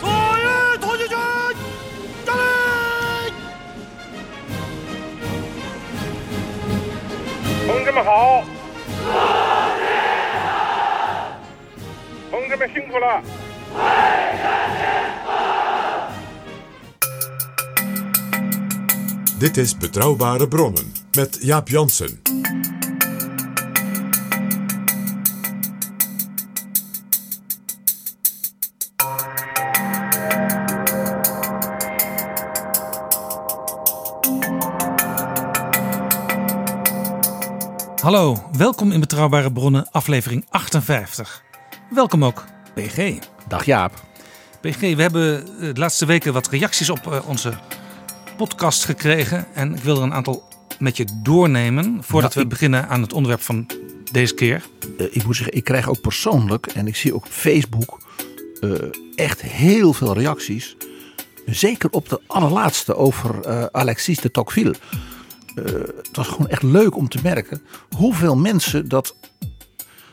所有同学军，站立！同志们好！同志们辛苦了！ Dit is Betrouwbare Bronnen met Jaap Jansen. Hallo, welkom in Betrouwbare Bronnen, aflevering 58. Welkom ook, PG. Dag Jaap. PG, we hebben eh, de laatste weken wat reacties op eh, onze podcast gekregen. En ik wil er een aantal met je doornemen voordat Ja, we ik- beginnen aan het onderwerp van deze keer. Eh, ik moet zeggen, ik krijg ook persoonlijk en ik zie ook op Facebook echt heel veel reacties. Zeker op de allerlaatste over Alexis de Tocqueville. Eh, het was gewoon echt leuk om te merken hoeveel mensen dat,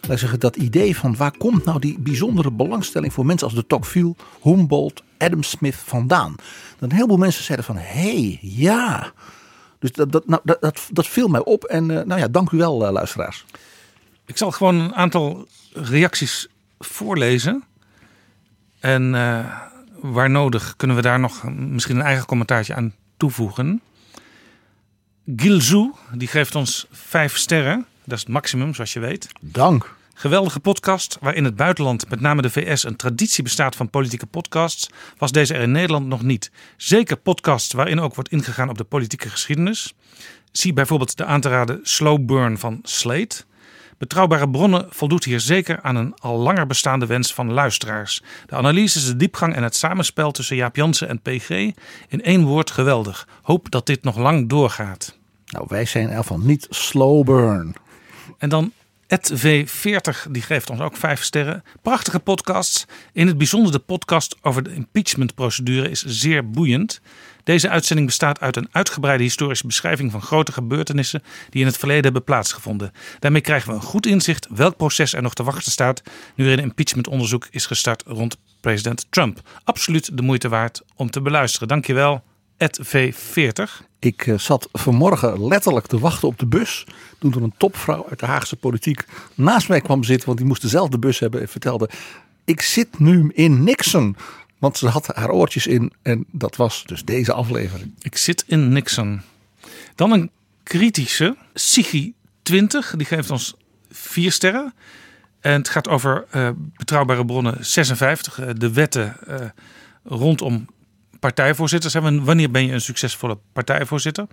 laat zeggen, dat idee van waar komt nou die bijzondere belangstelling voor mensen als de Tocqueville, Humboldt, Adam Smith vandaan. Dat een heleboel mensen zeiden van hé, hey, ja. Dus dat, dat, nou, dat, dat, viel mij op en eh, nou ja, dank u wel eh, luisteraars. Ik zal gewoon een aantal reacties voorlezen. En waar nodig kunnen we daar nog misschien een eigen commentaartje aan toevoegen. Gilzou, die geeft ons vijf sterren. Dat is het maximum, zoals je weet. Dank. Geweldige podcast, waar in het buitenland, met name de VS, een traditie bestaat van politieke podcasts, was deze er in Nederland nog niet. Zeker podcasts waarin ook wordt ingegaan op de politieke geschiedenis. Zie bijvoorbeeld de aan te raden Slow Burn van Slate. Betrouwbare bronnen voldoet hier zeker aan een al langer bestaande wens van luisteraars. De analyses, de diepgang en het samenspel tussen Jaap Jansen en PG in één woord geweldig. Hoop dat dit nog lang doorgaat. Nou, wij zijn geval niet slow burn. En dan Ed V40, die geeft ons ook vijf sterren. Prachtige podcasts. In het bijzonder de podcast over de impeachmentprocedure is zeer boeiend. Deze uitzending bestaat uit een uitgebreide historische beschrijving van grote gebeurtenissen die in het verleden hebben plaatsgevonden. Daarmee krijgen we een goed inzicht welk proces er nog te wachten staat nu er een impeachmentonderzoek is gestart rond president Trump. Absoluut de moeite waard om te beluisteren. Dankjewel, Ed V40. Ik eh, zat vanmorgen letterlijk te wachten op de bus. Toen er een topvrouw uit de Haagse politiek naast mij kwam zitten. Want die moest dezelfde bus hebben. En vertelde, ik zit nu in Nixon. Want ze had haar oortjes in. En dat was dus deze aflevering. Ik zit in Nixon. Dan een kritische. Sigi 20. Die geeft ons vier sterren. En het gaat over eh, betrouwbare bronnen 56. eh, de wetten eh, rondom partijvoorzitters. Hè, Wanneer ben je een succesvolle partijvoorzitter?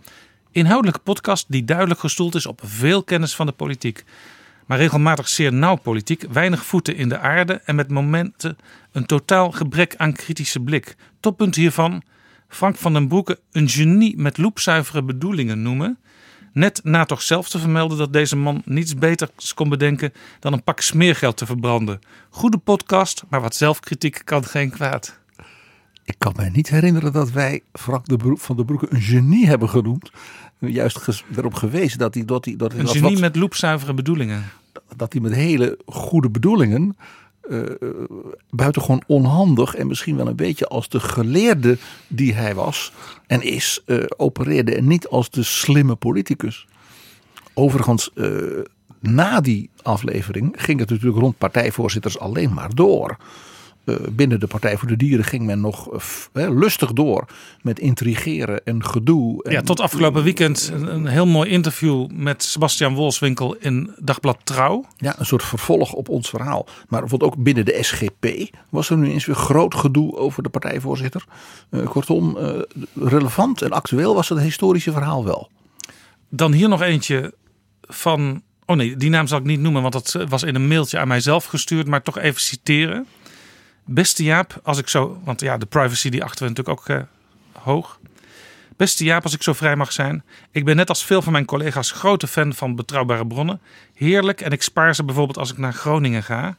Inhoudelijke podcast die duidelijk gestoeld is op veel kennis van de politiek. Maar regelmatig zeer nauw politiek, weinig voeten in de aarde en met momenten een totaal gebrek aan kritische blik. Toppunt hiervan, Frank van den Broeke een genie met loepzuivere bedoelingen noemen. Net na toch zelf te vermelden dat deze man niets beters kon bedenken dan een pak smeergeld te verbranden. Goede podcast, maar wat zelfkritiek kan geen kwaad. Ik kan mij niet herinneren dat wij Frank de Broek, van de Broeke een genie hebben genoemd. Juist erop gewezen dat hij, dat hij, dat hij, Een dat genie wat- met loepzuivere bedoelingen. dat hij met hele goede bedoelingen. eh buitengewoon onhandig en misschien wel een beetje als de geleerde die hij was en is, eh, opereerde en niet als de slimme politicus. Overigens, na die aflevering ging het natuurlijk rond partijvoorzitters alleen maar door. Eh, binnen de Partij voor de Dieren ging men nog eh, lustig door met intrigeren en gedoe. En Ja, tot afgelopen weekend een, een heel mooi interview met Sebastian Wolfswinkel in Dagblad Trouw. Ja, een soort vervolg op ons verhaal. Maar bijvoorbeeld ook binnen de SGP was er nu eens weer groot gedoe over de partijvoorzitter. Eh, kortom, eh, relevant en actueel was het historische verhaal wel. Dan hier nog eentje van Oh nee, die naam zal ik niet noemen, want dat eh, was in een mailtje aan mijzelf gestuurd. Maar toch even citeren. Beste Jaap, als ik zo... Want ja, de privacy die achten we natuurlijk ook eh, hoog. Beste Jaap, als ik zo vrij mag zijn. Ik ben net als veel van mijn collega's grote fan van betrouwbare bronnen. Heerlijk en ik spaar ze bijvoorbeeld als ik naar Groningen ga.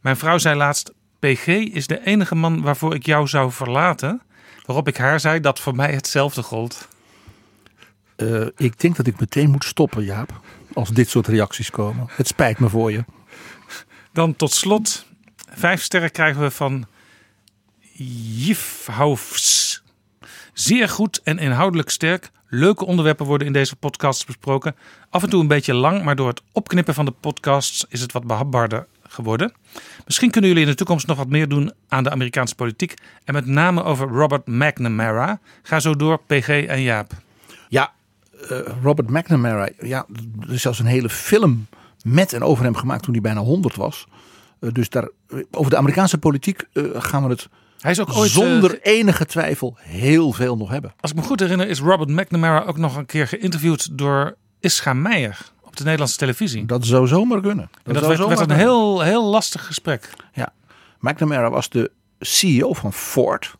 Mijn vrouw zei laatst... PG is de enige man waarvoor ik jou zou verlaten. Waarop ik haar zei dat voor mij hetzelfde gold. Eh, ik denk dat ik meteen moet stoppen, Jaap. Als dit soort reacties komen. Het spijt me voor je. Dan tot slot, vijf sterren krijgen we van Jifhoufs. Zeer goed en inhoudelijk sterk. Leuke onderwerpen worden in deze podcasts besproken. Af en toe een beetje lang, maar door het opknippen van de podcasts is het wat behapbaarder geworden. Misschien kunnen jullie in de toekomst nog wat meer doen aan de Amerikaanse politiek. En met name over Robert McNamara. Ga zo door, PG en Jaap. Ja, eh, Robert McNamara. Ja, er is zelfs een hele film met en over hem gemaakt toen hij bijna 100 was. Eh, dus daar, eh, over de Amerikaanse politiek eh, gaan we het Hij is ook ooit, zonder enige twijfel heel veel nog hebben. als ik me goed herinner, is Robert McNamara ook nog een keer geïnterviewd door Ischa Meijer op de Nederlandse televisie. Dat zou zomaar kunnen. En dat werd, zomaar werd een heel, heel lastig gesprek. Ja. McNamara was de CEO van Ford.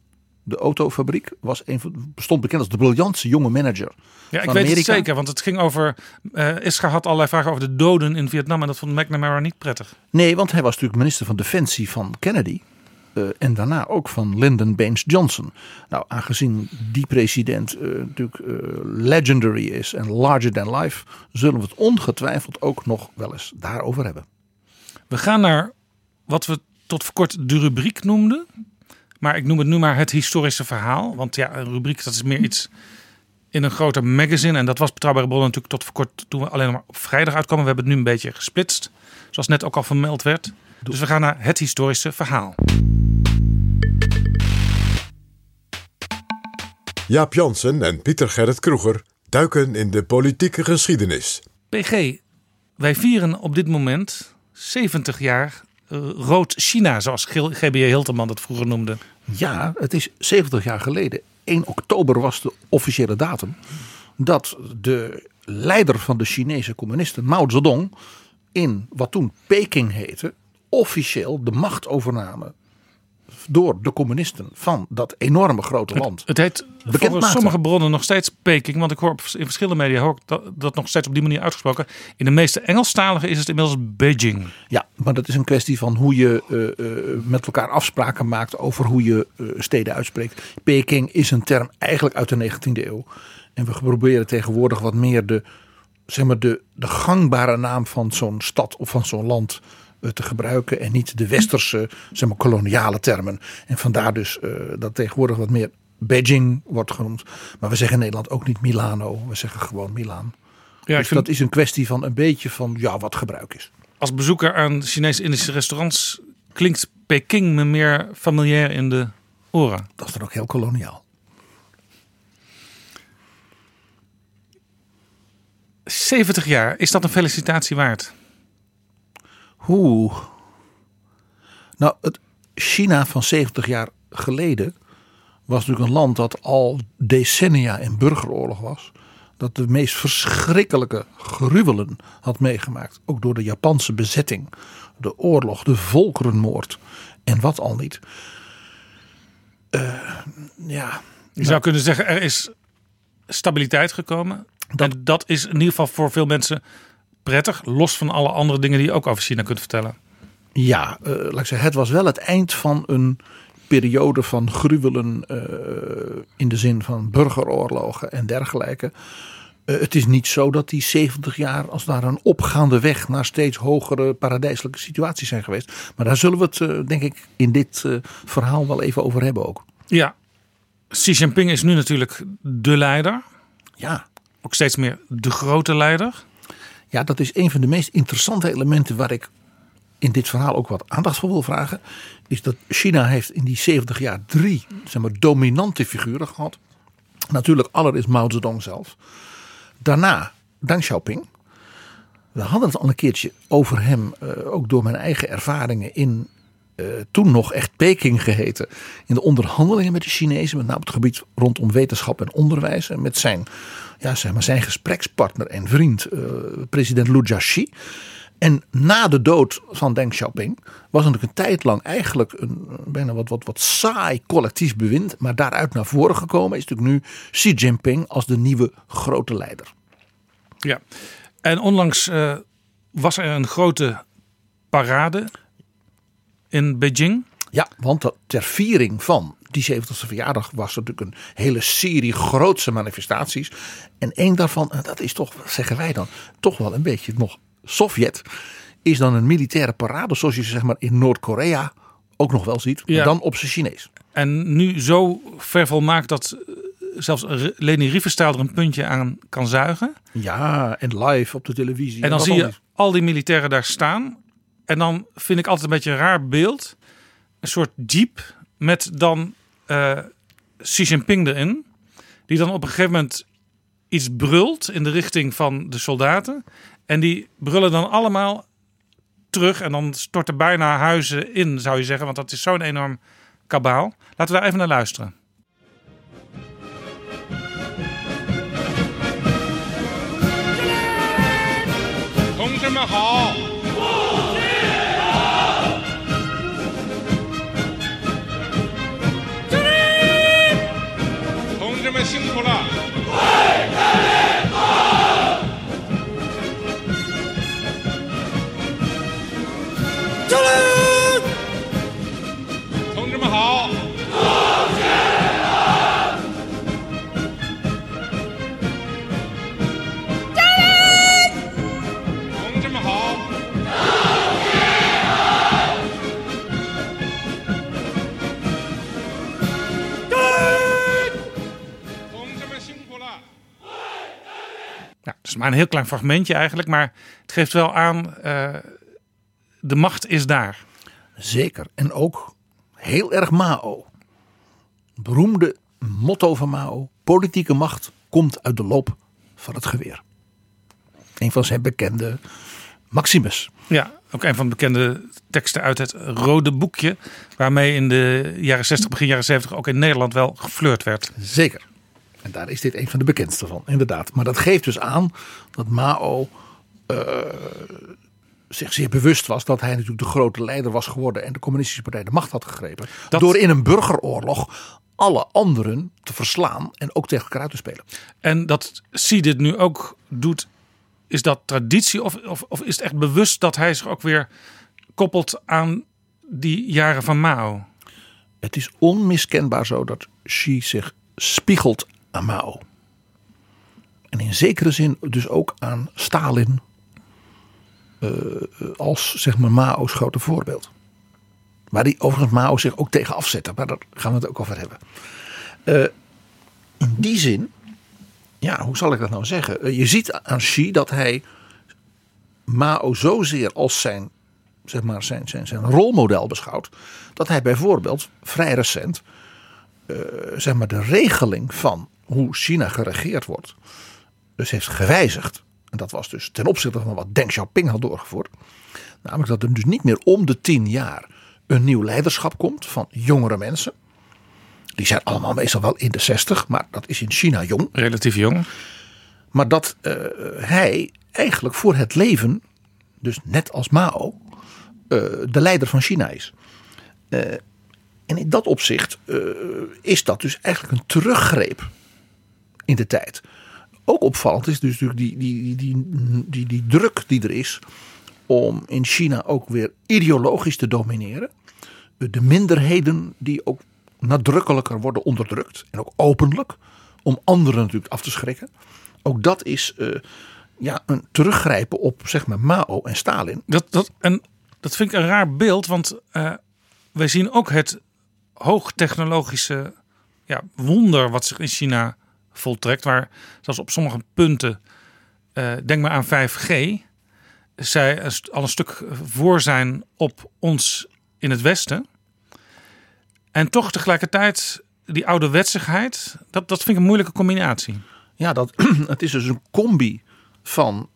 De autofabriek was een van, bestond bekend als de briljantste jonge manager. Ja, ik weet het zeker, want het ging over. Ischa had allerlei vragen over de doden in Vietnam en dat vond McNamara niet prettig. Nee, want hij was natuurlijk minister van Defensie van Kennedy. eh, en daarna ook van Lyndon Baines Johnson. Nou, aangezien die president eh, natuurlijk legendary is en larger than life, zullen we het ongetwijfeld ook nog wel eens daarover hebben. We gaan naar wat we tot voor kort de rubriek noemden. Maar ik noem het nu maar het historische verhaal. Want ja, een rubriek dat is meer iets in een groter magazine. En dat was Betrouwbare Bronnen natuurlijk tot voor kort toen we alleen nog maar op vrijdag uitkomen. We hebben het nu een beetje gesplitst. Zoals net ook al vermeld werd. Dus we gaan naar het historische verhaal. Jaap Jansen en Pieter Gerrit Kroeger duiken in de politieke geschiedenis. PG, wij vieren op dit moment 70 jaar rood China, zoals GBJ Hilterman dat vroeger noemde. Ja, het is 70 jaar geleden. 1 oktober was de officiële datum. Dat de leider van de Chinese communisten, Mao Zedong, in wat toen Peking heette, officieel de macht overnamen door de communisten van dat enorme grote land. Het heet Bekend volgens sommige bronnen nog steeds Peking. Want ik hoor in verschillende media hoor ik dat, dat nog steeds op die manier uitgesproken. In de meeste Engelstaligen is het inmiddels Beijing. Ja, maar dat is een kwestie van hoe je eh, eh, met elkaar afspraken maakt over hoe je eh, steden uitspreekt. Peking is een term eigenlijk uit de 19e eeuw. En we proberen tegenwoordig wat meer de, zeg maar de, de gangbare naam van zo'n stad of van zo'n land te gebruiken. En niet de westerse, zeg maar, koloniale termen. En vandaar dus eh, dat tegenwoordig wat meer Beijing wordt genoemd. Maar we zeggen in Nederland ook niet Milano. We zeggen gewoon Milaan. Ja, dus vind dat is een kwestie van een beetje van ja, wat gebruik is. als bezoeker aan Chinese-Indische restaurants klinkt Peking me meer familiair in de oren. Dat is dan ook heel koloniaal. 70 jaar, is dat een felicitatie waard? Hoe? Nou, het China van 70 jaar geleden was natuurlijk een land dat al decennia in burgeroorlog was. Dat de meest verschrikkelijke gruwelen had meegemaakt. Ook door de Japanse bezetting, de oorlog, de volkerenmoord en wat al niet. Eh, ja, Je zou kunnen zeggen, er is stabiliteit gekomen. Dat- en dat is in ieder geval voor veel mensen prettig. Los van alle andere dingen die je ook over China kunt vertellen. Ja, eh, laat ik zeggen, het was wel het eind van een periode van gruwelen eh, in de zin van burgeroorlogen en dergelijke. Eh, het is niet zo dat die 70 jaar als daar een opgaande weg naar steeds hogere paradijselijke situaties zijn geweest. Maar daar zullen we het, denk ik, in dit verhaal wel even over hebben ook. Ja, Xi Jinping is nu natuurlijk de leider. Ja, Ook steeds meer de grote leider. Ja, dat is een van de meest interessante elementen waar ik in dit verhaal ook wat aandacht voor wil vragen. Is dat China heeft in die 70 jaar drie zeg maar, dominante figuren gehad. Natuurlijk allereerst Mao Zedong zelf. Daarna Deng Xiaoping. We hadden het al een keertje over hem, eh, ook door mijn eigen ervaringen in eh, toen nog echt Peking geheten, in de onderhandelingen met de Chinezen, met name op het gebied rondom wetenschap en onderwijs, en met zijn, ja, zeg maar, zijn gesprekspartner en vriend, eh, president Lu Jiaxi. En na de dood van Deng Xiaoping was natuurlijk een tijd lang eigenlijk een bijna wat, wat, wat saai collectief bewind. Maar daaruit naar voren gekomen is natuurlijk nu Xi Jinping als de nieuwe grote leider. Ja, en onlangs eh, was er een grote parade in Beijing. Ja, want ter viering van die 70ste verjaardag was er natuurlijk een hele serie grootse manifestaties. En één daarvan, en dat is toch, wat zeggen wij dan, toch wel een beetje nog Sovjet, is dan een militaire parade zoals je ze zeg maar in Noord-Korea ook nog wel ziet. Ja. Dan op zijn Chinees. En nu zo ver volmaakt dat eh, zelfs Leni Riefenstahl er een puntje aan kan zuigen. Ja, en live op de televisie. En dan zie je al die- al die militairen daar staan. En dan vind ik altijd een beetje een raar beeld. Een soort jeep met dan eh Xi Jinping erin. Die dan op een gegeven moment iets brult in de richting van de soldaten. En die brullen dan allemaal terug. En dan storten bijna huizen in, zou je zeggen. Want dat is zo'n enorm kabaal. Laten we daar even naar luisteren. Nou, het is maar een heel klein fragmentje eigenlijk. Maar het geeft wel aan, eh, de macht is daar. Zeker. En ook heel erg Mao. Beroemde motto van Mao. Politieke macht komt uit de loop van het geweer. Een van zijn bekende maximes. Ja, ook een van de bekende teksten uit het Rode Boekje. Waarmee in de jaren 60, begin jaren 70 ook in Nederland wel geflirt werd. Zeker. En daar is dit een van de bekendste van, inderdaad. Maar dat geeft dus aan dat Mao eh, zich zeer bewust was dat hij natuurlijk de grote leider was geworden en de communistische partij de macht had gegrepen. Dat- Door in een burgeroorlog alle anderen te verslaan en ook tegen elkaar uit te spelen. En dat Xi dit nu ook doet, is dat traditie? Of, of, of is het echt bewust dat hij zich ook weer koppelt aan die jaren van Mao? Het is onmiskenbaar zo dat Xi zich spiegelt Mao. En in zekere zin dus ook aan Stalin eh, als zeg maar Mao's grote voorbeeld. Waar die overigens Mao zich ook tegen afzette. Maar daar gaan we het ook over hebben. Eh, in die zin, ja, hoe zal ik dat nou zeggen? Eh, je ziet aan Xi dat hij Mao zozeer als zijn, zeg maar, zijn, zijn, zijn rolmodel beschouwt. Dat hij bijvoorbeeld vrij recent zeg maar, de regeling van hoe China geregeerd wordt. Dus heeft gewijzigd. En dat was dus ten opzichte van wat Deng Xiaoping had doorgevoerd. Namelijk dat er dus niet meer om de tien jaar een nieuw leiderschap komt van jongere mensen. Die zijn allemaal meestal wel in de zestig, maar dat is in China jong. Relatief jong. Maar dat eh, hij eigenlijk voor het leven, dus net als Mao, eh, de leider van China is. Eh, en in dat opzicht is dat dus eigenlijk een teruggreep in de tijd. Ook opvallend is dus natuurlijk die, die, die, die, die, druk die er is om in China ook weer ideologisch te domineren. De minderheden die ook nadrukkelijker worden onderdrukt en ook openlijk om anderen natuurlijk af te schrikken. Ook dat is eh, ja, een teruggrijpen op zeg maar Mao en Stalin. Dat, dat, en dat vind ik een raar beeld, want eh, wij zien ook het hoogtechnologische ja, wonder wat zich in China voltrekt. Waar zelfs op sommige punten, eh, denk maar aan 5G, zij al een stuk voor zijn op ons in het Westen. En toch tegelijkertijd die ouderwetsigheid, dat, dat vind ik een moeilijke combinatie. Ja, dat, het is dus een combi van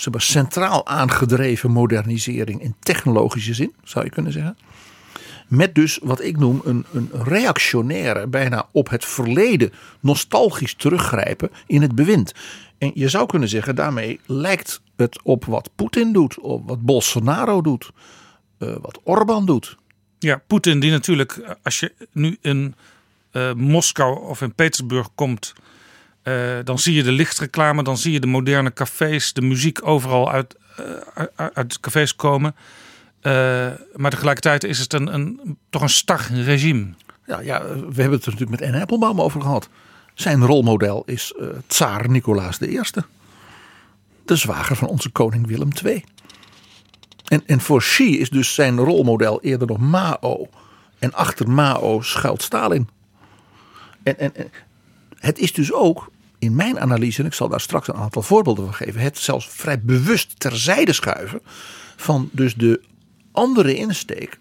zeg maar, centraal aangedreven modernisering in technologische zin, zou je kunnen zeggen. Met dus wat ik noem een, een reactionaire, bijna op het verleden nostalgisch teruggrijpen in het bewind. En je zou kunnen zeggen, daarmee lijkt het op wat Poetin doet, op wat Bolsonaro doet, eh, wat Orbán doet. Ja, Poetin die natuurlijk, als je nu in eh, Moskou of in Petersburg komt, eh, dan zie je de lichtreclame, dan zie je de moderne cafés, de muziek overal uit, uit, uit cafés komen. Eh, maar tegelijkertijd is het een, een, toch een star regime. Ja, ja, we hebben het er natuurlijk met Anne Applebaum over gehad. Zijn rolmodel is eh tsaar Nicolaas I. De zwager van onze koning Willem II. En, en voor Xi is dus zijn rolmodel eerder nog Mao. En achter Mao schuilt Stalin. En, en, en het is dus ook, in mijn analyse, en ik zal daar straks een aantal voorbeelden van geven, het zelfs vrij bewust terzijde schuiven van dus de andere insteek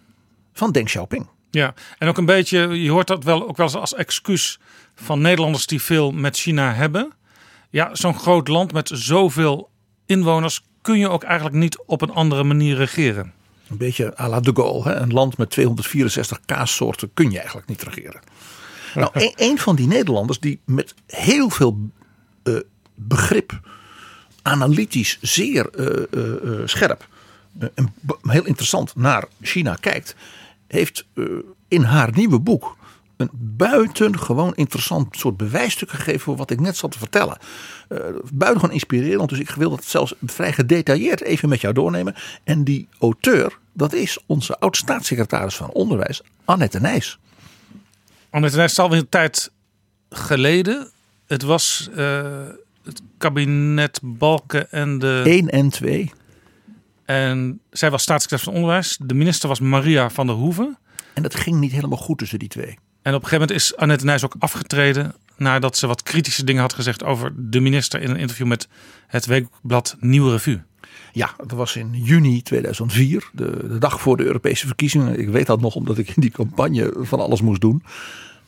van Deng Xiaoping. Ja, en ook een beetje, je hoort dat wel ook wel eens als excuus van Nederlanders die veel met China hebben. Ja, zo'n groot land met zoveel inwoners kun je ook eigenlijk niet op een andere manier regeren. Een beetje à la de Gaulle. Hè? Een land met 264 kaassoorten kun je eigenlijk niet regeren. Nou, een, een van die Nederlanders die met heel veel eh, begrip, analytisch zeer eh, eh, scherp en heel interessant naar China kijkt, heeft eh, in haar nieuwe boek een buitengewoon interessant soort bewijsstuk gegeven voor wat ik net zat te vertellen. Eh buitengewoon inspirerend, dus ik wil dat zelfs vrij gedetailleerd even met jou doornemen. En die auteur, dat is onze oud-staatssecretaris van Onderwijs, Annette Nijs. Annette Nijs is alweer een tijd geleden. Het was eh, het kabinet Balken en de... 1 en 2. En zij was staatssecretaris van Onderwijs. De minister was Maria van der Hoeven. En dat ging niet helemaal goed tussen die twee. En op een gegeven moment is Annette Nijs ook afgetreden. Nadat ze wat kritische dingen had gezegd over de minister in een interview met het weekblad Nieuwe Revue. Ja, dat was in juni 2004, de, de dag voor de Europese verkiezingen. Ik weet dat nog omdat ik in die campagne van alles moest doen.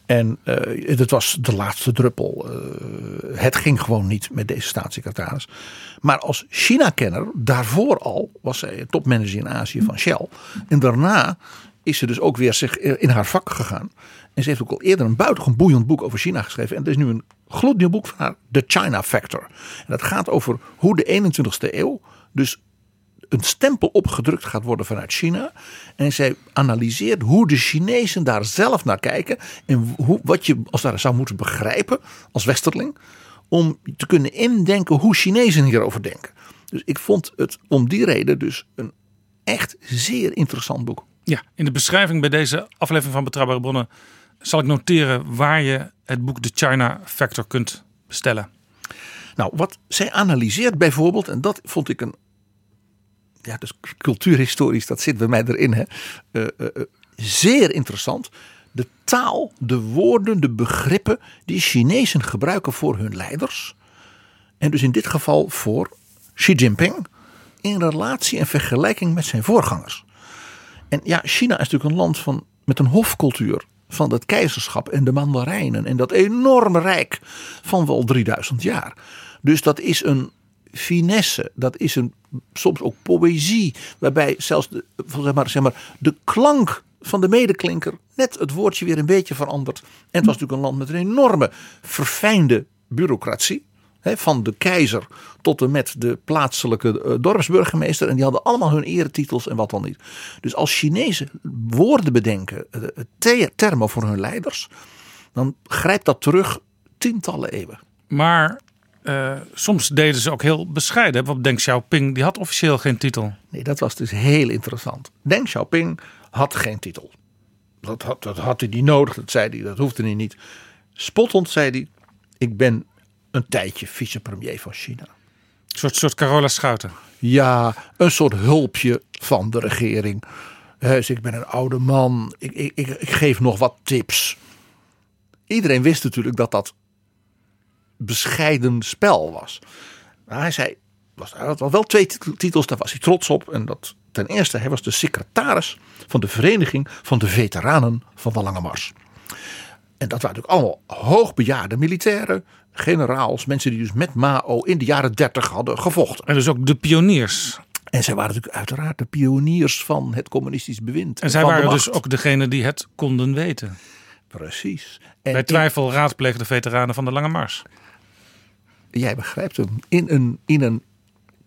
En eh het was de laatste druppel. Eh, het ging gewoon niet met deze staatssecretaris. Maar als China-kenner, daarvoor al was zij topmanager in Azië van Shell. En daarna is ze dus ook weer zich in haar vak gegaan. En ze heeft ook al eerder een buitengewoon boeiend boek over China geschreven. En er is nu een gloednieuw boek van haar, The China Factor. En dat gaat over hoe de 21ste eeuw dus een stempel opgedrukt gaat worden vanuit China. En zij analyseert hoe de Chinezen daar zelf naar kijken. En hoe, wat je als daar zou moeten begrijpen als westerling. Om te kunnen indenken hoe Chinezen hierover denken. Dus ik vond het om die reden dus een echt zeer interessant boek. Ja, in de beschrijving bij deze aflevering van Betrouwbare Bronnen zal ik noteren waar je het boek The China Factor kunt bestellen. Nou, wat zij analyseert bijvoorbeeld, en dat vond ik een. Ja, dus cultuurhistorisch, dat zit bij mij erin. Hè, eh, eh, eh, zeer interessant. De taal, de woorden, de begrippen die Chinezen gebruiken voor hun leiders. En dus in dit geval voor Xi Jinping. In relatie en vergelijking met zijn voorgangers. En ja, China is natuurlijk een land van, met een hofcultuur van het keizerschap en de mandarijnen. En dat enorme rijk van wel 3000 jaar. Dus dat is een finesse, dat is een, soms ook poëzie. Waarbij zelfs de, zeg maar, zeg maar, de klank van de medeklinker net het woordje weer een beetje verandert. En het was natuurlijk een land met een enorme verfijnde bureaucratie. Van de keizer tot en met de plaatselijke eh, dorpsburgemeester. En die hadden allemaal hun eretitels en wat dan niet. Dus als Chinezen woorden bedenken, te- termen voor hun leiders. Dan grijpt dat terug tientallen eeuwen. Maar eh, soms deden ze ook heel bescheiden. Bijvoorbeeld Deng Xiaoping, die had officieel geen titel. Nee, dat was dus heel interessant. Deng Xiaoping had geen titel. Dat had, dat had hij niet nodig, dat zei hij, dat hoefde hij niet. Spottend zei hij, ik ben een tijdje vicepremier van China. Een soort, soort Carola Schouten. Ja, een soort hulpje van de regering. He, dus ik ben een oude man, ik, ik, ik, ik geef nog wat tips. Iedereen wist natuurlijk dat dat bescheiden spel was. Maar hij zei, was, hij had wel twee titels, daar was hij trots op. En dat ten eerste, hij was de secretaris van de Vereniging van de Veteranen van de Lange Mars. En dat waren natuurlijk allemaal hoogbejaarde militairen, generaals, mensen die dus met Mao in de jaren 30 hadden gevochten. En dus ook de pioniers. En zij waren natuurlijk uiteraard de pioniers van het communistisch bewind. En zij waren dus ook degene die het konden weten. Precies. En Bij twijfel raadplegen de veteranen van de Lange Mars. Jij begrijpt hem, in een, in een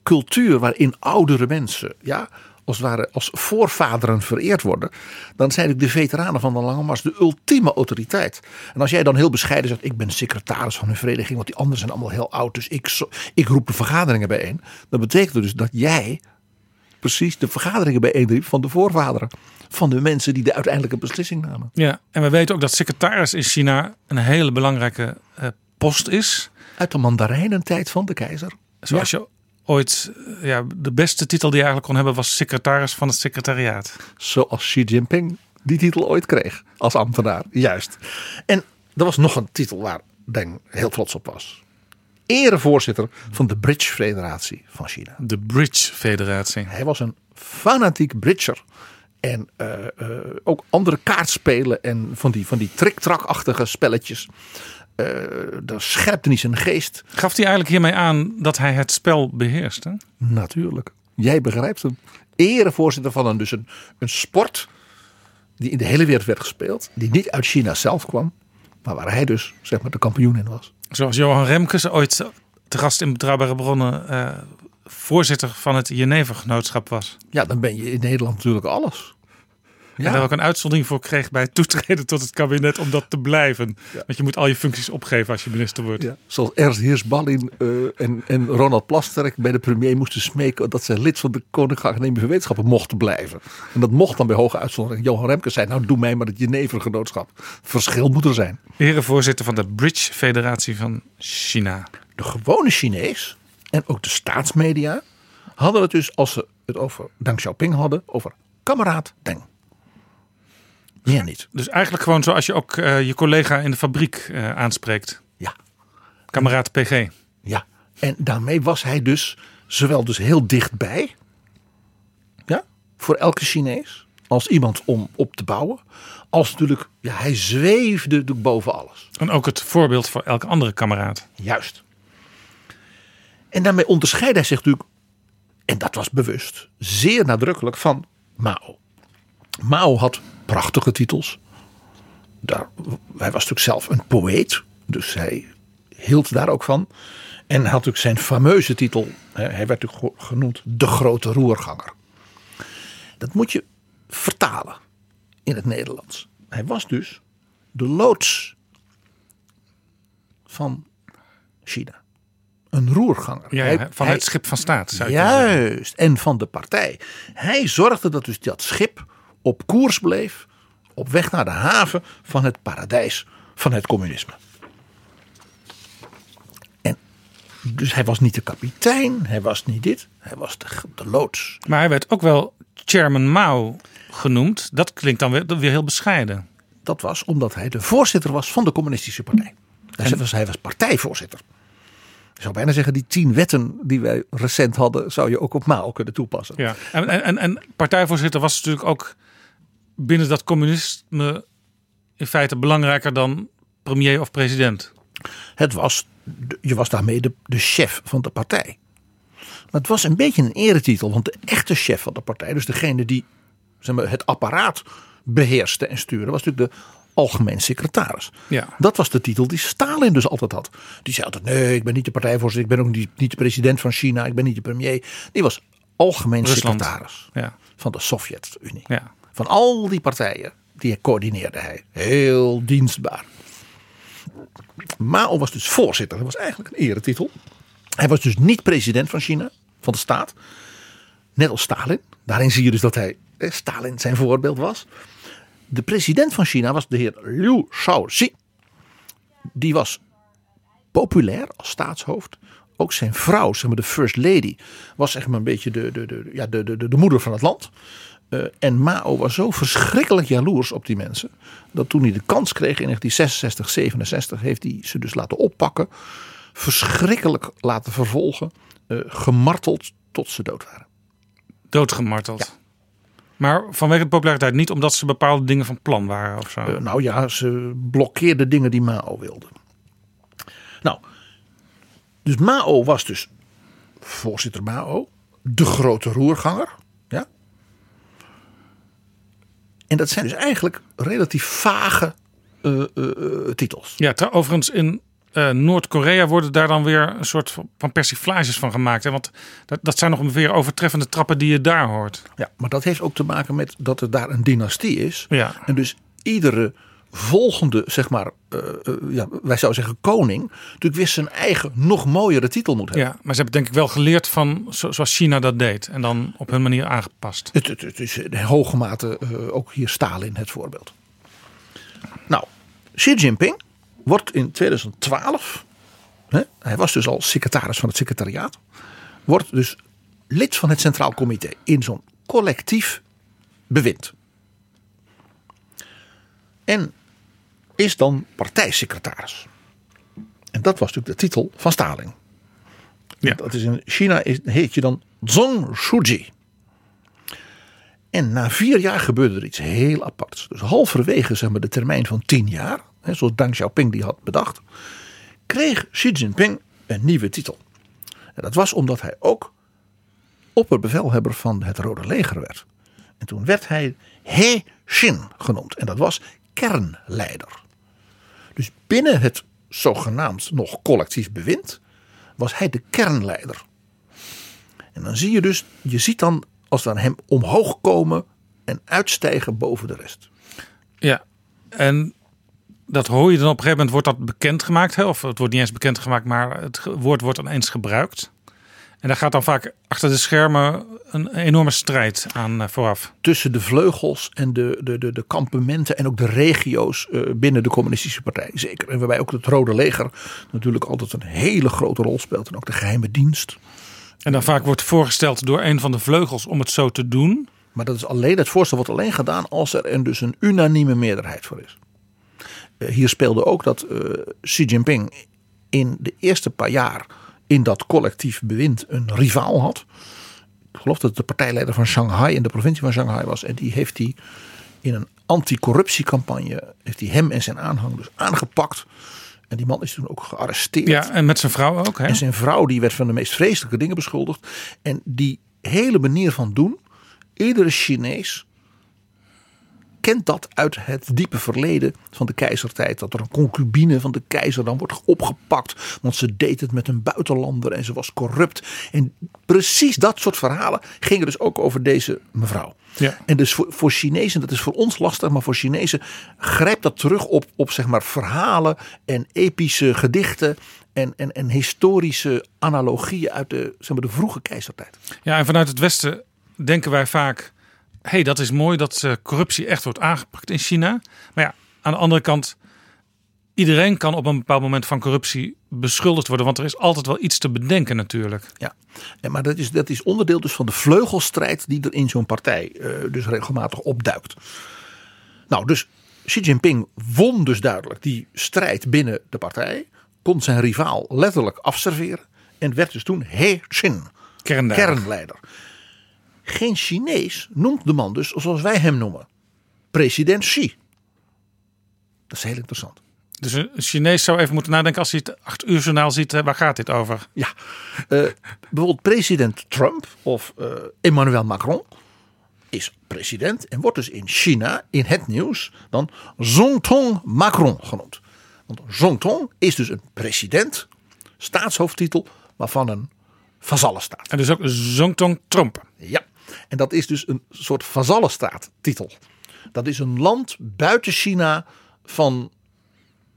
cultuur waarin oudere mensen, ja, als het ware als voorvaderen vereerd worden, dan zijn de veteranen van de Lange Mars de ultieme autoriteit. En als jij dan heel bescheiden zegt, ik ben secretaris van een vereniging, want die anderen zijn allemaal heel oud, dus ik, ik roep de vergaderingen bijeen. Dan betekent het dus dat jij precies de vergaderingen bijeenriep van de voorvaderen. Van de mensen die de uiteindelijke beslissing namen. Ja, en we weten ook dat secretaris in China een hele belangrijke eh, post is. Uit de mandarijnentijd van de keizer. Zoals je ooit, eh, ja, de beste titel die je eigenlijk kon hebben was secretaris van het secretariaat. Zoals Xi Jinping die titel ooit kreeg als ambtenaar. Juist. En er was nog een titel waar Deng heel trots op was. Erevoorzitter van de Bridge Federatie van China. De Bridge Federatie. Hij was een fanatiek bridger. En eh, eh, ook andere kaartspelen en van die, van die trick-track-achtige spelletjes. Eh daar scherpte niet zijn geest. Gaf hij eigenlijk hiermee aan dat hij het spel beheerste? Natuurlijk. Jij begrijpt hem. Erevoorzitter van een, dus een, een sport die in de hele wereld werd gespeeld. Die niet uit China zelf kwam. Maar waar hij dus zeg maar de kampioen in was. Zoals Johan Remkes ooit te gast in Betrouwbare Bronnen eh, voorzitter van het Geneve-genootschap was. Ja, dan ben je in Nederland natuurlijk alles. En daar ook een uitzondering voor kreeg bij het toetreden tot het kabinet om dat te blijven. Want je moet al je functies opgeven als je minister wordt. Ja, zoals Ernst Heersballin eh, en, en Ronald Plasterk bij de premier moesten smeken dat ze lid van de Koninklijke Academie van Wetenschappen mochten blijven. En dat mocht dan bij hoge uitzondering. Johan Remkes zei, nou doe mij maar het Genevengenootschap. Verschil moet er zijn. Erevoorzitter van de Bridge Federatie van China. De gewone Chinees en ook de staatsmedia hadden het dus, als ze het over Deng Xiaoping hadden, over kameraad Deng. Meer niet. Dus eigenlijk gewoon zoals je ook eh, je collega in de fabriek eh, aanspreekt. Ja. Kameraad PG. Ja, en daarmee was hij dus zowel dus heel dichtbij, ja, voor elke Chinees, als iemand om op te bouwen, als natuurlijk, ja, hij zweefde boven alles. En ook het voorbeeld voor elke andere kameraad. Juist. En daarmee onderscheidde hij zich natuurlijk, en dat was bewust, zeer nadrukkelijk van Mao. Mao had prachtige titels. Daar, hij was natuurlijk zelf een poëet, dus hij hield daar ook van. En had natuurlijk zijn fameuze titel, hij werd natuurlijk ge- genoemd de grote roerganger. Dat moet je vertalen in het Nederlands. Hij was dus de loods van China. Een roerganger. Ja, Hij- ja, van hij- het schip van staat. Juist, en van de partij. Hij zorgde dat dus dat schip op koers bleef, op weg naar de haven van het paradijs van het communisme. En dus hij was niet de kapitein, hij was niet dit, hij was de, de loods. Maar hij werd ook wel Chairman Mao genoemd. Dat klinkt dan weer, weer heel bescheiden. Dat was omdat hij de voorzitter was van de communistische partij. Hij was, hij was partijvoorzitter. Ik zou bijna zeggen, die tien wetten die wij recent hadden, zou je ook op Mao kunnen toepassen. Ja. En, en, en, en partijvoorzitter was natuurlijk ook binnen dat communisme in feite belangrijker dan premier of president. Het was, je was daarmee de, de chef van de partij. Maar het was een beetje een eretitel, want de echte chef van de partij, dus degene die zeg maar, het apparaat beheerste en stuurde, was natuurlijk de algemeen secretaris. Ja. Dat was de titel die Stalin dus altijd had. Die zei altijd: nee, ik ben niet de partijvoorzitter, ik ben ook niet, niet de president van China, ik ben niet de premier. Die was algemeen Rusland. secretaris Ja. van de Sovjet-Unie. Ja. Van al die partijen, die coördineerde hij. Heel dienstbaar. Mao was dus voorzitter. Dat was eigenlijk een eretitel. Hij was dus niet president van China, van de staat. Net als Stalin. Daarin zie je dus dat hij, eh, Stalin zijn voorbeeld was. De president van China was de heer Liu Shaoxi. Die was populair als staatshoofd. Ook zijn vrouw, zeg maar de first lady, was zeg maar een beetje de, de, de, ja, de, de, de, de moeder van het land. Eh, en Mao was zo verschrikkelijk jaloers op die mensen. Dat toen hij de kans kreeg in 1966, 67, heeft hij ze dus laten oppakken. Verschrikkelijk laten vervolgen. eh, gemarteld tot ze dood waren. Doodgemarteld. Maar vanwege de populariteit, niet omdat ze bepaalde dingen van plan waren of zo. Eh, nou ja, ze blokkeerde dingen die Mao wilde. Nou, dus Mao was dus voorzitter Mao, de grote roerganger. Ja? En dat zijn dus eigenlijk relatief vage eh, eh, eh, titels. Ja, overigens in Noord-Korea worden daar dan weer een soort van persiflages van gemaakt. Hè? Want dat, dat zijn nog weer overtreffende trappen die je daar hoort. Ja, maar dat heeft ook te maken met dat er daar een dynastie is. Ja. En dus iedere volgende, zeg maar, eh, eh, ja, wij zouden zeggen koning, natuurlijk weer zijn eigen nog mooiere titel moet hebben. Ja, maar ze hebben denk ik wel geleerd van zo- zoals China dat deed. En dan op hun manier aangepast. Het, het, het is in hoge mate eh, ook hier Stalin het voorbeeld. Nou, Xi Jinping wordt in 2012, hè, hij was dus al secretaris van het secretariaat, wordt dus lid van het Centraal Comité in zo'n collectief bewind. En is dan partijsecretaris. En dat was natuurlijk de titel van Stalin. Ja. Dat is in China is, heet je dan Zhong Shuji. En na vier jaar gebeurde er iets heel aparts. Dus halverwege zeg maar, de termijn van tien jaar, hè, zoals Deng Xiaoping die had bedacht, kreeg Xi Jinping een nieuwe titel. En dat was omdat hij ook opperbevelhebber van het Rode Leger werd. En toen werd hij He Xin genoemd. En dat was kernleider. Dus binnen het zogenaamd nog collectief bewind was hij de kernleider. En dan zie je dus, je ziet dan als aan hem omhoog komen en uitstijgen boven de rest. Ja, en dat hoor je dan op een gegeven moment, wordt dat bekendgemaakt. Hè? Of het wordt niet eens bekendgemaakt, maar het woord wordt ineens gebruikt. En daar gaat dan vaak achter de schermen een enorme strijd aan eh, vooraf. Tussen de vleugels en de, de, de, de kampementen en ook de regio's eh, binnen de communistische partij. Zeker. En waarbij ook het Rode Leger natuurlijk altijd een hele grote rol speelt. En ook de geheime dienst. En dan vaak wordt voorgesteld door een van de vleugels om het zo te doen. Maar dat is alleen, het voorstel wordt alleen gedaan als er een, dus een unanieme meerderheid voor is. Eh, hier speelde ook dat eh, Xi Jinping in de eerste paar jaar in dat collectief bewind een rivaal had. Ik geloof dat het de partijleider van Shanghai in de provincie van Shanghai was. En die heeft hij in een anticorruptiecampagne, heeft hij hem en zijn aanhang dus aangepakt. En die man is toen ook gearresteerd. Ja, en met zijn vrouw ook. Hè? En zijn vrouw die werd van de meest vreselijke dingen beschuldigd. En die hele manier van doen, iedere Chinees kent dat uit het diepe verleden van de keizertijd. Dat er een concubine van de keizer dan wordt opgepakt. Want ze deed het met een buitenlander en ze was corrupt. En precies dat soort verhalen gingen dus ook over deze mevrouw. Ja. En dus voor, voor Chinezen, dat is voor ons lastig, maar voor Chinezen grijpt dat terug op, op zeg maar verhalen en epische gedichten en, en, en historische analogieën uit de, zeg maar, de vroege keizertijd. Ja, en vanuit het Westen denken wij vaak: hey, dat is mooi dat eh, corruptie echt wordt aangepakt in China. Maar ja, aan de andere kant, iedereen kan op een bepaald moment van corruptie beschuldigd worden, want er is altijd wel iets te bedenken natuurlijk. Ja, en, maar dat is, dat is onderdeel dus van de vleugelstrijd die er in zo'n partij eh, dus regelmatig opduikt. Nou, dus Xi Jinping won dus duidelijk die strijd binnen de partij. Kon zijn rivaal letterlijk afserveren. En werd dus toen He Xin, Kernleider. kernleider. Geen Chinees noemt de man dus zoals wij hem noemen. President Xi. Dat is heel interessant. Dus een Chinees zou even moeten nadenken als hij het acht uur journaal ziet, hè, waar gaat dit over? Ja, eh, bijvoorbeeld president Trump of eh, Emmanuel Macron is president en wordt dus in China in het nieuws dan Zongtong Macron genoemd. Want Zongtong is dus een president, staatshoofdtitel, maar van een vazallenstaat. En dus ook Zongtong Trump. Ja, en dat is dus een soort vazallenstaat-titel. Dat is een land buiten China van,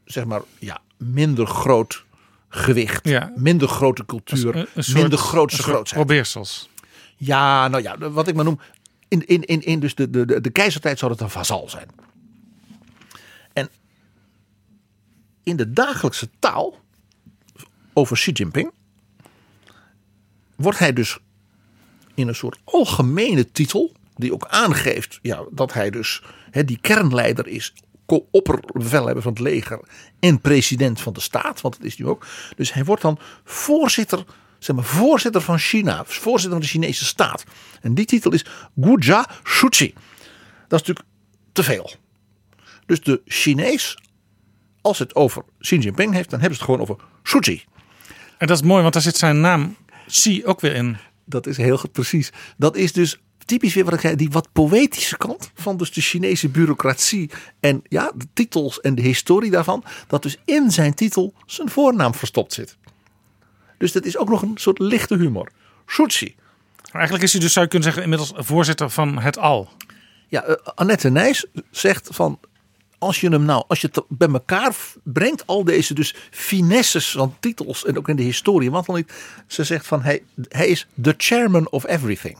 zeg maar, ja, minder groot gewicht, Ja. minder grote cultuur, Een- een soort- minder grootse grootheid. Probeersels. Ja, nou ja, wat ik maar noem, in, in, in, in dus de, de, de, de keizertijd zou het een vazal zijn. En in de dagelijkse taal over Xi Jinping wordt hij dus in een soort algemene titel, die ook aangeeft ja, dat hij dus die kernleider is, opperbevelhebber van het leger en president van de staat, want dat is nu ook. Dus hij wordt dan voorzitter zeg maar, voorzitter van China, voorzitter van de Chinese staat. En die titel is Gujia Shuchi. Dat is natuurlijk te veel. Dus de Chinees, als het over Xi Jinping heeft, dan hebben ze het gewoon over Shuchi. En dat is mooi, want daar zit zijn naam Xi ook weer in. Dat is heel goed, precies. Dat is dus typisch weer wat ik zei, die wat poëtische kant van dus de Chinese bureaucratie en ja, de titels en de historie daarvan, dat dus in zijn titel zijn voornaam verstopt zit. Dus dat is ook nog een soort lichte humor. Maar eigenlijk is hij dus, zou je kunnen zeggen, inmiddels voorzitter van het al. Ja, eh, Annette Nijs zegt van als je hem nou, als je het bij elkaar brengt, al deze dus finesses van titels en ook in de historie, want dan niet, ze zegt van hij, hij is the chairman of everything.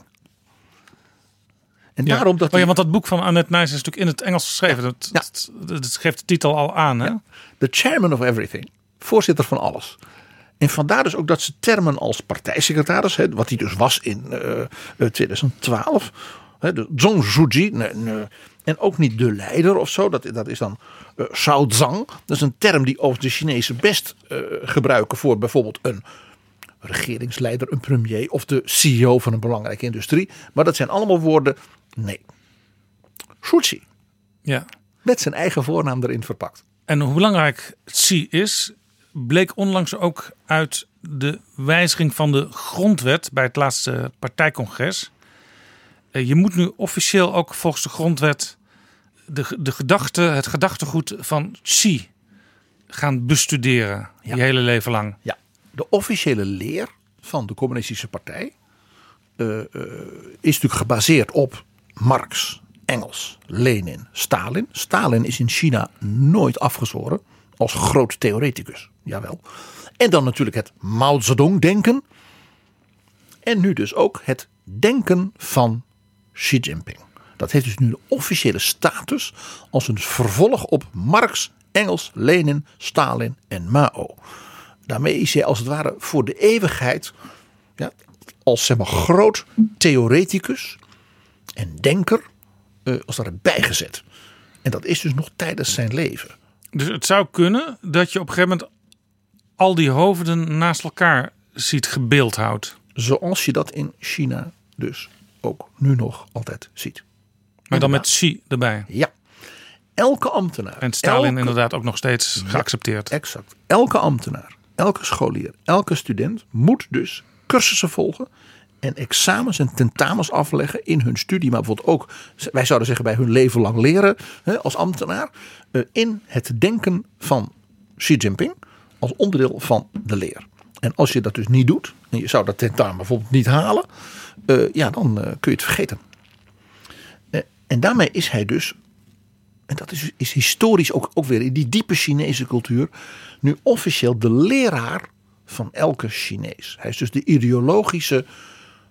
En Ja. daarom dat oh ja, want dat boek van Annette Nijs is natuurlijk in het Engels geschreven. Dat, Ja. dat, dat geeft de titel al aan. Hè? de chairman of everything, voorzitter van alles. En vandaar dus ook dat ze termen als partijsecretaris, hè, wat hij dus was in eh, eh, 2012, hè, de Zhong Zhuji, nee, nee, en ook niet de leider of zo, dat, dat is dan Zhang. Dat is een term die over de Chinezen best eh, gebruiken voor bijvoorbeeld een regeringsleider, een premier of de CEO van een belangrijke industrie. Maar dat zijn allemaal woorden, nee. Shuchi, Ja. met zijn eigen voornaam erin verpakt. En hoe belangrijk Xi is, bleek onlangs ook uit de wijziging van de grondwet bij het laatste partijcongres. Eh, Je moet nu officieel ook volgens de grondwet de, de gedachte, het gedachtegoed van Xi gaan bestuderen. Je hele leven lang. Ja, de officiële leer van de Communistische Partij eh, eh, is natuurlijk gebaseerd op Marx, Engels, Lenin, Stalin. Stalin is in China nooit afgezworen als groot theoreticus, jawel. En dan natuurlijk het Mao Zedong-denken. En nu dus ook het denken van Xi Jinping. Dat heeft dus nu de officiële status als een vervolg op Marx, Engels, Lenin, Stalin en Mao. Daarmee is hij als het ware voor de eeuwigheid ja, als zeg maar, groot theoreticus en denker eh, als ware bijgezet. En dat is dus nog tijdens zijn leven. Dus het zou kunnen dat je op een gegeven moment al die hoofden naast elkaar ziet gebeeldhouwd. Zoals je dat in China dus ook nu nog altijd ziet. Maar dan met Xi erbij. Ja. Elke ambtenaar. En Stalin elke- inderdaad ook nog steeds geaccepteerd. Exact. Elke ambtenaar, elke scholier, elke student moet dus cursussen volgen en examens en tentamens afleggen in hun studie, maar bijvoorbeeld ook, wij zouden zeggen bij hun leven lang leren hè, als ambtenaar, eh, in het denken van Xi Jinping als onderdeel van de leer. En als je dat dus niet doet, en je zou dat tentamen bijvoorbeeld niet halen, eh, ja, dan eh, kun je het vergeten. En daarmee is hij dus en dat is, is historisch ook, ook weer in die diepe Chinese cultuur, nu officieel de leraar van elke Chinees. Hij is dus de ideologische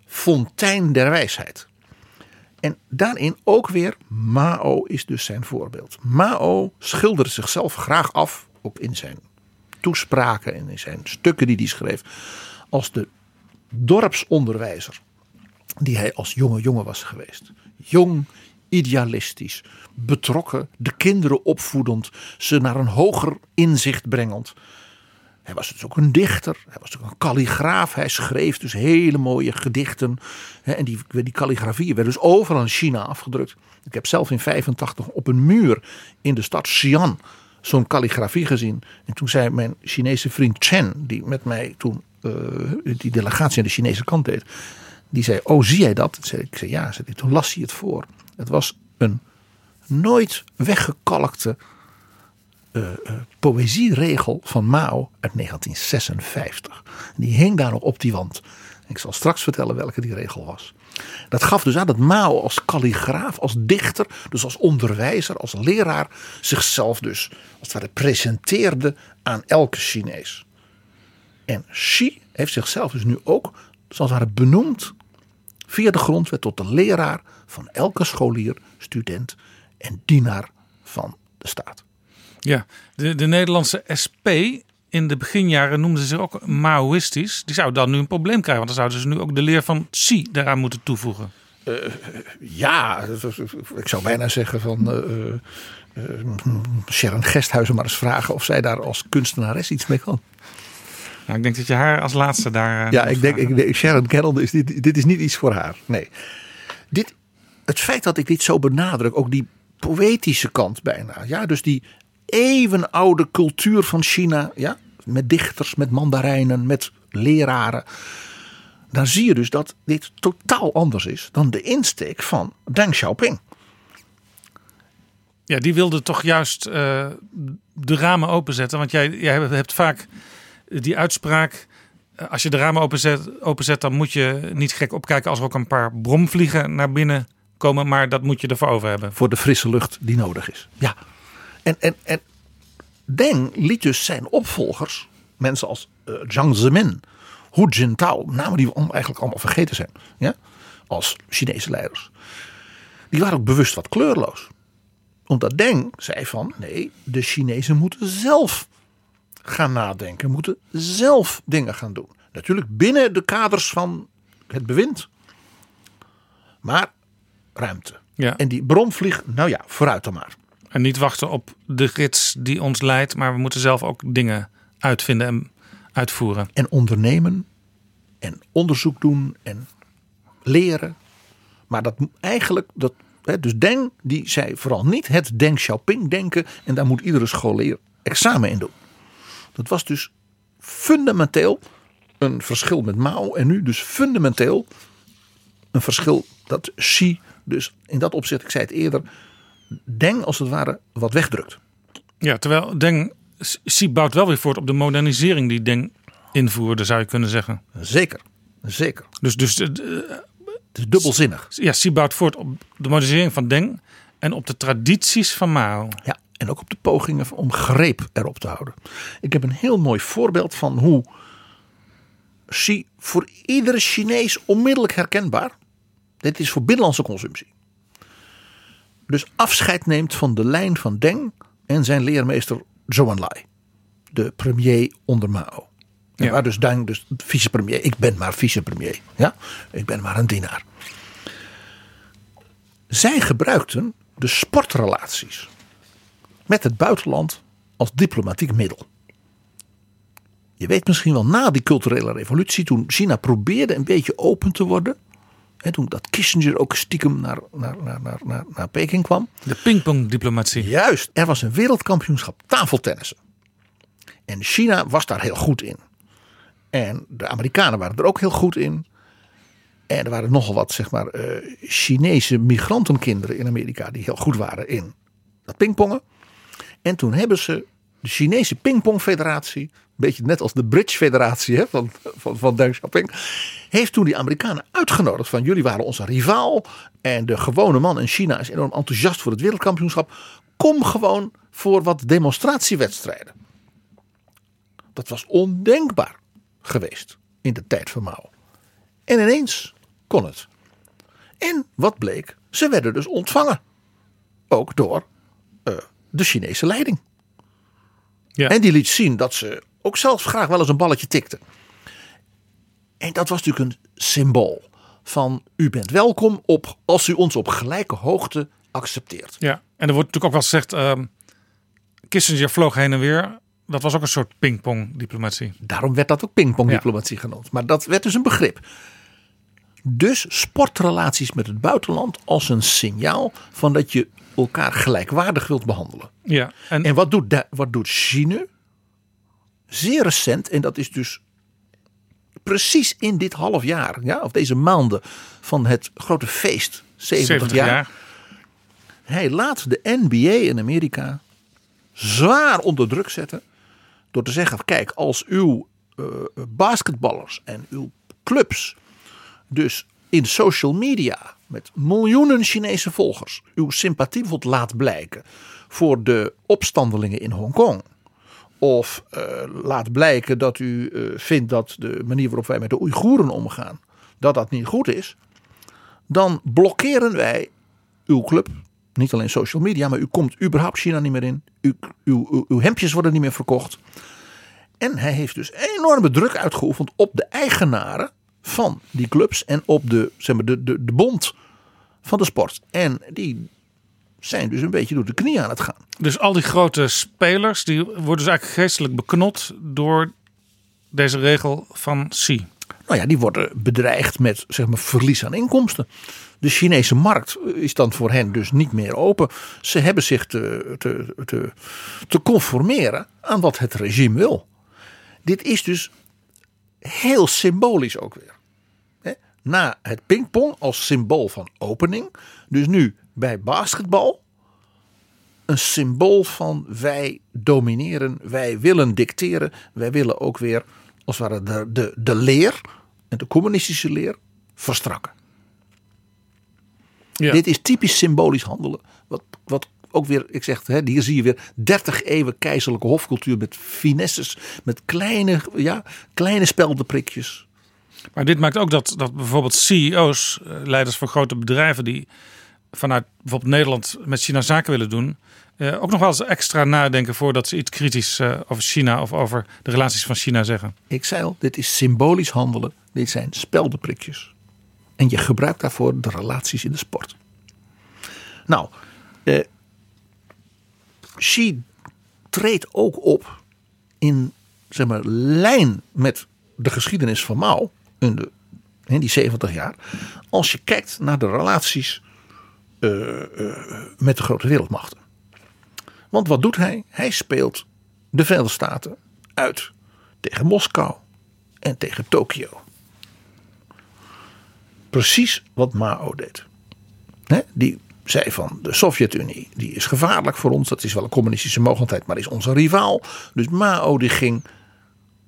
fontein der wijsheid. En daarin ook weer Mao is dus zijn voorbeeld. Mao schilderde zichzelf graag af, ook in zijn toespraken en in zijn stukken die hij schreef, als de dorpsonderwijzer die hij als jonge jongen was geweest. Jong, idealistisch, betrokken, de kinderen opvoedend, ze naar een hoger inzicht brengend. Hij was dus ook een dichter, hij was ook een kalligraaf. Hij schreef dus hele mooie gedichten. En die, die kalligrafieën werden dus overal in China afgedrukt. Ik heb zelf in 85 op een muur in de stad Xi'an zo'n kalligrafie gezien. En toen zei mijn Chinese vriend Chen, die met mij toen eh, die delegatie aan de Chinese kant deed. Die zei, oh zie jij dat? Ik, zei ja. Toen las hij het voor. Het was een nooit weggekalkte eh, poëzieregel van Mao uit 1956. En die hing daar nog op die wand. Ik zal straks vertellen welke die regel was. Dat gaf dus aan dat Mao als kalligraaf, als dichter, dus als onderwijzer, als leraar, zichzelf dus als het ware presenteerde aan elke Chinees. En Xi heeft zichzelf dus nu ook, zoals het ware, benoemd via de grondwet tot de leraar van elke scholier, student en dienaar van de staat. Ja, de, de Nederlandse SP in de beginjaren noemden ze zich ook Maoïstisch. Die zou dan nu een probleem krijgen, want dan zouden ze nu ook de leer van Xi daaraan moeten toevoegen. Ja, ik zou bijna zeggen van eh, eh, Sharon Gesthuizen maar eens vragen of zij daar als kunstenares iets mee kan. Nou, ik denk dat je haar als laatste daar... eh, Ja, ik denk, ik Sharon Carroll, is dit, dit is niet iets voor haar. Nee. Dit, het feit dat ik dit zo benadruk, ook die poëtische kant bijna. Ja, dus die eeuwenoude cultuur van China. Ja, met dichters, met mandarijnen, met leraren. Dan zie je dus dat dit totaal anders is dan de insteek van Deng Xiaoping. Ja, die wilde toch juist eh, de ramen openzetten. Want jij, jij hebt vaak die uitspraak... eh, Als je de ramen openzet, openzet, dan moet je niet gek opkijken als er ook een paar bromvliegen naar binnen komen. Maar dat moet je ervoor over hebben. voor de frisse lucht die nodig is. Ja. En, en, en Deng liet dus zijn opvolgers, mensen als Jiang Zemin, Hu Jintao, namen die we eigenlijk allemaal vergeten zijn, ja? als Chinese leiders. Die waren ook bewust wat kleurloos. Omdat Deng zei van nee, de Chinezen moeten zelf gaan nadenken, moeten zelf dingen gaan doen. Natuurlijk binnen de kaders van het bewind. Maar ruimte. Ja. En die bromvlieg, nou ja, vooruit dan maar. En niet wachten op de gids die ons leidt. Maar we moeten zelf ook dingen uitvinden en uitvoeren. En ondernemen en onderzoek doen en leren. Maar dat moet eigenlijk, dat, hè, dus Deng die zei vooral niet het Deng Xiaoping denken. En daar moet iedere scholier examen in doen. Dat was dus fundamenteel een verschil met Mao. En nu dus fundamenteel een verschil dat Xi dus in dat opzicht, ik zei het eerder, Deng als het ware wat wegdrukt. Ja, terwijl Deng Xi bouwt wel weer voort op de modernisering die Deng invoerde, zou je kunnen zeggen. Zeker, zeker. Dus, dus eh, Het is dubbelzinnig. ja, Xi bouwt voort op de modernisering van Deng en op de tradities van Mao. Ja, en ook op de pogingen om greep erop te houden. Ik heb een heel mooi voorbeeld van hoe Xi voor iedere Chinees onmiddellijk herkenbaar. Dit is voor binnenlandse consumptie. Dus afscheid neemt van de lijn van Deng en zijn leermeester Zhou Enlai. De premier onder Mao. Ja. Waar dus Deng, dus vicepremier. Ik ben maar vicepremier. Ja? Ik ben maar een dienaar. Zij gebruikten de sportrelaties met het buitenland als diplomatiek middel. Je weet misschien wel na die culturele revolutie, toen China probeerde een beetje open te worden. Hè, toen dat Kissinger ook stiekem naar, naar, naar, naar, naar, naar Peking kwam. De pingpongdiplomatie. Juist, er was een wereldkampioenschap tafeltennissen. En China was daar heel goed in. En de Amerikanen waren er ook heel goed in. En er waren nogal wat, zeg maar, eh, Chinese migrantenkinderen in Amerika die heel goed waren in dat pingpongen. En toen hebben ze de Chinese pingpongfederatie, beetje net als de Bridge Federatie hè, van, van, van Deng Xiaoping, heeft toen die Amerikanen uitgenodigd van jullie waren onze rivaal en de gewone man in China is enorm enthousiast voor het wereldkampioenschap. Kom gewoon voor wat demonstratiewedstrijden. Dat was ondenkbaar geweest in de tijd van Mao. En ineens kon het. En wat bleek? Ze werden dus ontvangen. Ook door eh, de Chinese leiding. Ja. En die liet zien dat ze ook zelfs graag wel eens een balletje tikten. En dat was natuurlijk een symbool van u bent welkom op, als u ons op gelijke hoogte accepteert. Ja, en er wordt natuurlijk ook wel gezegd, ehm, Kissinger vloog heen en weer. Dat was ook een soort pingpongdiplomatie. Daarom werd dat ook pingpongdiplomatie genoemd. Maar dat werd dus een begrip. Dus sportrelaties met het buitenland als een signaal van dat je elkaar gelijkwaardig wilt behandelen. Ja, en, En wat doet, wat doet China? Zeer recent, en dat is dus precies in dit half jaar, ja, of deze maanden van het grote feest, 70, 70 jaar. jaar. Hij laat de NBA in Amerika zwaar onder druk zetten. Door te zeggen: kijk, als uw eh, basketballers en uw clubs. dus in social media. met miljoenen Chinese volgers. uw sympathie bijvoorbeeld laat blijken. voor de opstandelingen in Hongkong. Of eh, laat blijken dat u eh, vindt dat de manier waarop wij met de Oeigoeren omgaan. dat dat niet goed is. dan blokkeren wij uw club. Niet alleen social media, maar u komt überhaupt China niet meer in. U, uw, uw, uw hemdjes worden niet meer verkocht. En hij heeft dus enorme druk uitgeoefend op de eigenaren van die clubs. En op de, zeg maar, de, de, de bond van de sport. En die zijn dus een beetje door de knie aan het gaan. Dus al die grote spelers, die worden dus eigenlijk geestelijk beknot door deze regel van Xi? Nou ja, die worden bedreigd met zeg maar, verlies aan inkomsten. De Chinese markt is dan voor hen dus niet meer open. Ze hebben zich te, te, te, te conformeren aan wat het regime wil. Dit is dus heel symbolisch ook weer. Na het pingpong als symbool van opening. Dus nu bij basketbal. Een symbool van wij domineren, wij willen dicteren. Wij willen ook weer als het ware de, de, de leer, en de communistische leer, verstrakken. Ja. Dit is typisch symbolisch handelen. Wat, wat ook weer, ik zeg, hè, hier zie je weer 30 eeuwen keizerlijke hofcultuur met finesses, met kleine, ja, kleine speldenprikjes. Maar dit maakt ook dat, dat bijvoorbeeld CEO's, eh, leiders van grote bedrijven die vanuit bijvoorbeeld Nederland met China zaken willen doen, eh, ook nog wel eens extra nadenken voordat ze iets kritisch eh, over China of over de relaties van China zeggen. Ik zei al, dit is symbolisch handelen. Dit zijn speldenprikjes. En je gebruikt daarvoor de relaties in de sport. Nou, eh, Xi treedt ook op in zeg maar, lijn met de geschiedenis van Mao in, de, in die 70 jaar. Als je kijkt naar de relaties met de grote wereldmachten. Want wat doet hij? Hij speelt de Verenigde Staten uit tegen Moskou en tegen Tokio. Precies wat Mao deed. Die zei van de Sovjet-Unie, die is gevaarlijk voor ons. Dat is wel een communistische mogelijkheid, maar is onze rivaal. Dus Mao die ging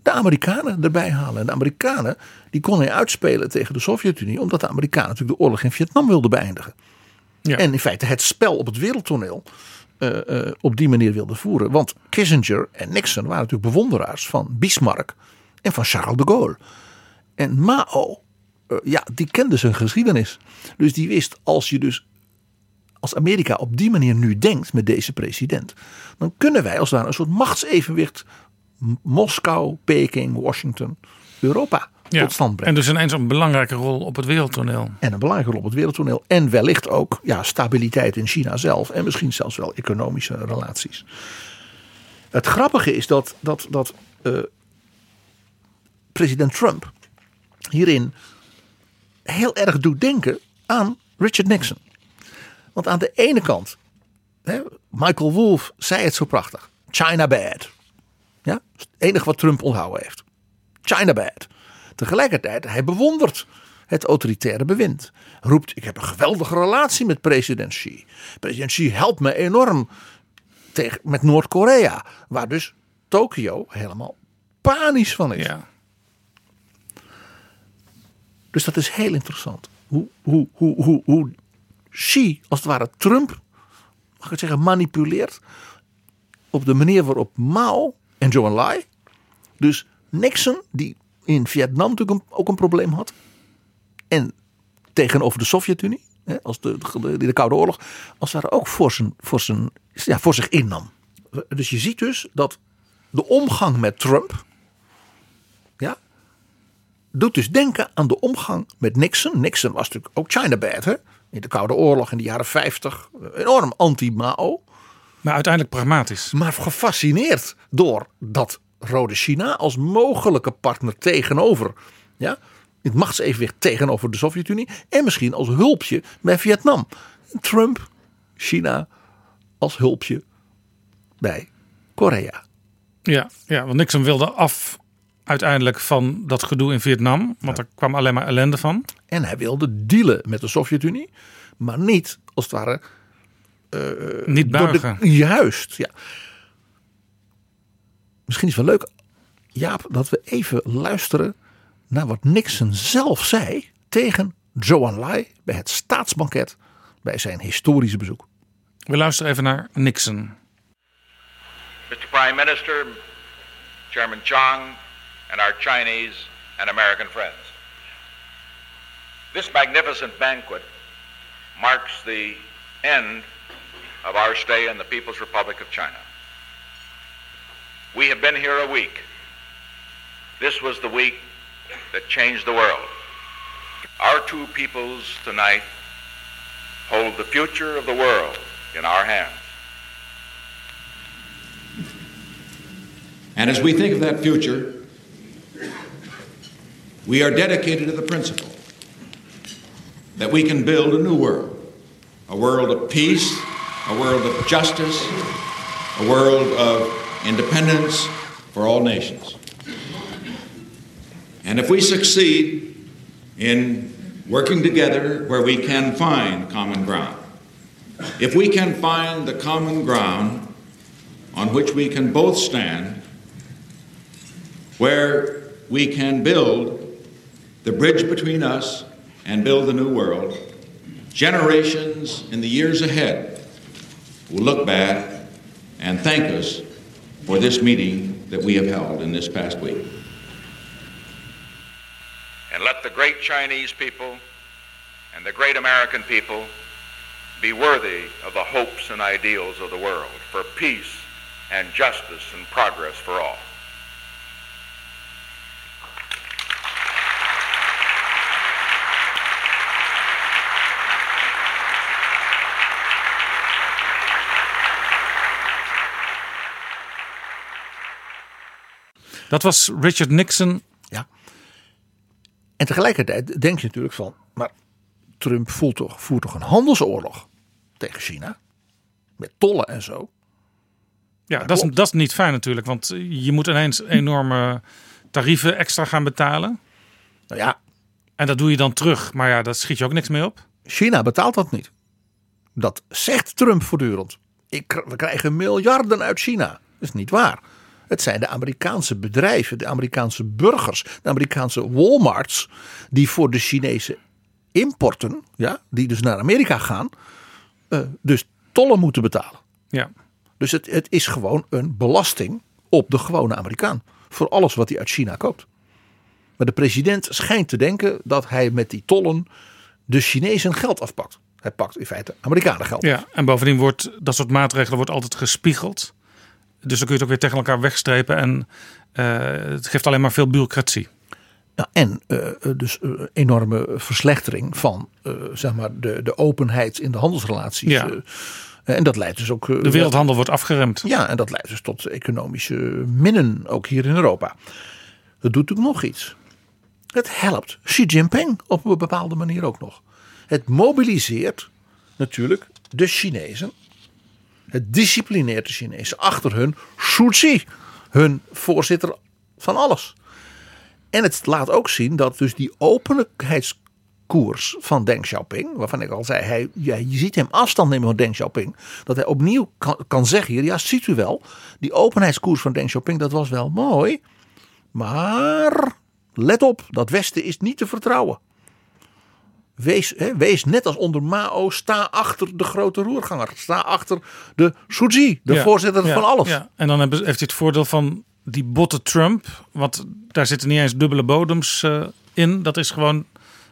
de Amerikanen erbij halen. En de Amerikanen die kon hij uitspelen tegen de Sovjet-Unie. Omdat de Amerikanen natuurlijk de oorlog in Vietnam wilden beëindigen. En in feite het spel op het wereldtoneel eh, eh, op die manier wilden voeren. Want Kissinger en Nixon waren natuurlijk bewonderaars van Bismarck en van Charles de Gaulle. En Mao, eh, ja, die kende zijn geschiedenis. Dus die wist als je dus als Amerika op die manier nu denkt met deze president, dan kunnen wij als ware een soort machtsevenwicht Moskou, Peking, Washington, Europa Ja. tot stand brengen. En dus ineens een belangrijke rol op het wereldtoneel. En een belangrijke rol op het wereldtoneel. En wellicht ook ja, stabiliteit in China zelf. En misschien zelfs wel economische relaties. Het grappige is dat, dat, dat eh, president Trump hierin heel erg doet denken aan Richard Nixon. Want aan de ene kant, hè, Michael Wolff zei het zo prachtig. China bad. Ja, het enige wat Trump onthouden heeft. China bad. Tegelijkertijd, hij bewondert het autoritaire bewind. Roept, ik heb een geweldige relatie met president Xi. President Xi helpt me enorm tegen, met Noord-Korea. Waar dus Tokio helemaal panisch van is. Ja. Dus dat is heel interessant. Hoe, hoe, hoe, hoe, hoe Xi, als het ware Trump, mag ik het zeggen, manipuleert. Op de manier waarop Mao en Zhou Enlai. Dus Nixon, die in Vietnam natuurlijk een- ook een probleem had. En tegenover de Sovjet-Unie, hè, als de, de, de Koude Oorlog, als ware ook voor, zijn, voor, zijn, ja, voor zich innam. Dus je ziet dus dat de omgang met Trump. Ja, doet dus denken aan de omgang met Nixon. Nixon was natuurlijk ook China bad, hè? In de Koude Oorlog in de jaren 50. Enorm anti-Mao. Maar uiteindelijk pragmatisch. Maar gefascineerd door dat Rode China als mogelijke partner tegenover. Ja, het machtsevenwicht tegenover de Sovjet-Unie. En misschien als hulpje bij Vietnam. Trump, China als hulpje bij Korea. Ja, ja, want Nixon wilde af uiteindelijk van dat gedoe in Vietnam. Want er kwam alleen maar ellende van. En hij wilde dealen met de Sovjet-Unie. Maar niet als het ware Niet Door de- buigen. juist, ja. Misschien is het wel leuk, Jaap, dat we even luisteren naar wat Nixon zelf zei tegen Zhou Enlai bij het staatsbanket bij zijn historische bezoek. We luisteren even naar Nixon. Mr. Prime Minister, Chairman Chang, and our Chinese and American friends. This magnificent banquet marks the end of our stay in the People's Republic of China. We have been here a week. This was the week that changed the world. Our two peoples tonight hold the future of the world in our hands. And as we think of that future, We are dedicated to the principle that we can build a new world a world of peace, a world of justice, a world of independence for all nations. And if we succeed in working together where we can find common ground, if we can find the common ground on which we can both stand, where we can build the bridge between us and build the new world, generations in the years ahead will look back and thank us for this meeting that we have held in this past week. And let the great Chinese people and the great American people be worthy of the hopes and ideals of the world for peace and justice and progress for all. Dat was Richard Nixon. Ja. En tegelijkertijd denk je natuurlijk van, maar Trump voert toch, voert toch een handelsoorlog tegen China? Met tollen en zo. Ja, dat is, dat is niet fijn natuurlijk, want je moet ineens enorme tarieven extra gaan betalen. Nou ja. En dat doe je dan terug, maar ja, daar schiet je ook niks mee op. China betaalt dat niet. Dat zegt Trump voortdurend. Ik, we krijgen miljarden uit China. Dat is niet waar. Het zijn de Amerikaanse bedrijven, de Amerikaanse burgers, de Amerikaanse Walmarts, die voor de Chinese importen, ja, die dus naar Amerika gaan, uh, dus tollen moeten betalen. Ja. Dus het, het is gewoon een belasting op de gewone Amerikaan. Voor alles wat hij uit China koopt. Maar de president schijnt te denken dat hij met die tollen de Chinezen geld afpakt. Hij pakt in feite Amerikanen geld. Ja, en bovendien wordt dat soort maatregelen wordt altijd gespiegeld. Dus dan kun je het ook weer tegen elkaar wegstrepen. En uh, het geeft alleen maar veel bureaucratie. Ja, en uh, dus uh, enorme verslechtering van zeg maar de, de openheid in de handelsrelaties. Ja. en dat leidt dus ook. de wereldhandel wordt afgeremd. Ja, en dat leidt dus tot economische minnen, ook hier in Europa. Het doet natuurlijk nog iets. Het helpt Xi Jinping op een bepaalde manier ook nog. Het mobiliseert natuurlijk de Chinezen het disciplineert de Chinezen achter hun Jinping, hun voorzitter van alles. En het laat ook zien dat dus die openlijkheidskoers van Deng Xiaoping, waarvan ik al zei, hij, ja, je ziet hem afstand nemen van Deng Xiaoping, dat hij opnieuw kan, kan zeggen hier, ja ziet u wel, die openheidskoers van Deng Xiaoping, dat was wel mooi, maar let op, dat Westen is niet te vertrouwen. Wees, hè, wees net als onder Mao, sta achter de grote roerganger. Sta achter de Suji, de Ja, voorzitter ja, van alles. Ja. En dan hebben- heeft hij het voordeel van die botte Trump. Want daar zitten niet eens dubbele bodems eh, in. Dat is gewoon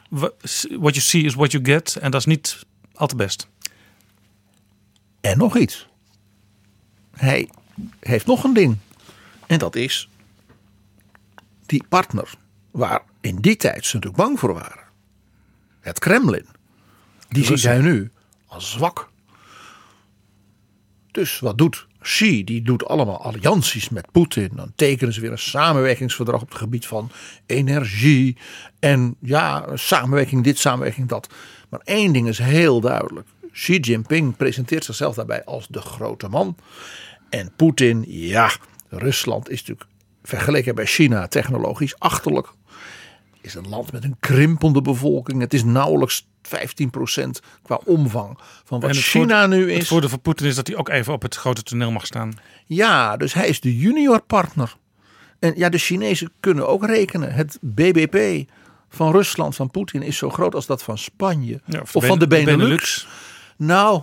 what you see is what you get. En dat is niet al te best. En nog iets. Hij heeft nog een ding. En dat is die partner waar in die tijd ze natuurlijk bang voor waren. Het Kremlin. Die ziet Russen. hij nu als zwak. Dus wat doet Xi? Die doet allemaal allianties met Poetin. Dan tekenen ze weer een samenwerkingsverdrag op het gebied van energie. En ja, samenwerking dit, samenwerking dat. Maar één ding is heel duidelijk. Xi Jinping presenteert zichzelf daarbij als de grote man. En Poetin, ja, Rusland is natuurlijk vergeleken bij China technologisch achterlijk. Is een land met een krimpende bevolking. Het is nauwelijks 15% qua omvang van wat het China nu Het is. voordeel van Poetin is dat hij ook even op het grote toneel mag staan. Ja, dus hij is de junior partner. En ja, de Chinezen kunnen ook rekenen. Het BBP van Rusland, van Poetin, is zo groot als dat van Spanje. Ja, of van de Ben- Benelux. Nou,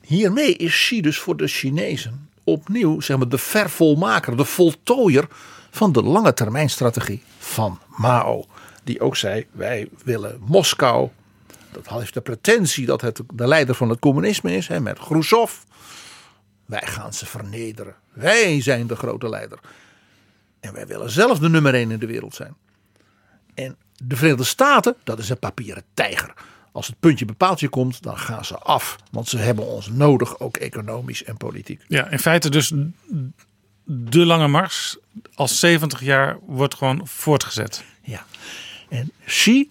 hiermee is Xi dus voor de Chinezen opnieuw zeg maar, de vervolmaker, de voltooier van de lange termijn strategie van Mao. Die ook zei, wij willen Moskou. Dat heeft de pretentie dat het de leider van het communisme is, hè, met Khrushchev. Wij gaan ze vernederen. Wij zijn de grote leider. En wij willen zelf de nummer één in de wereld zijn. En de Verenigde Staten, dat is een papieren tijger. Als het puntje bepaaltje komt, dan gaan ze af. Want ze hebben ons nodig, ook economisch en politiek. Ja, in feite dus de lange mars als 70 jaar wordt gewoon voortgezet. Ja. En Xi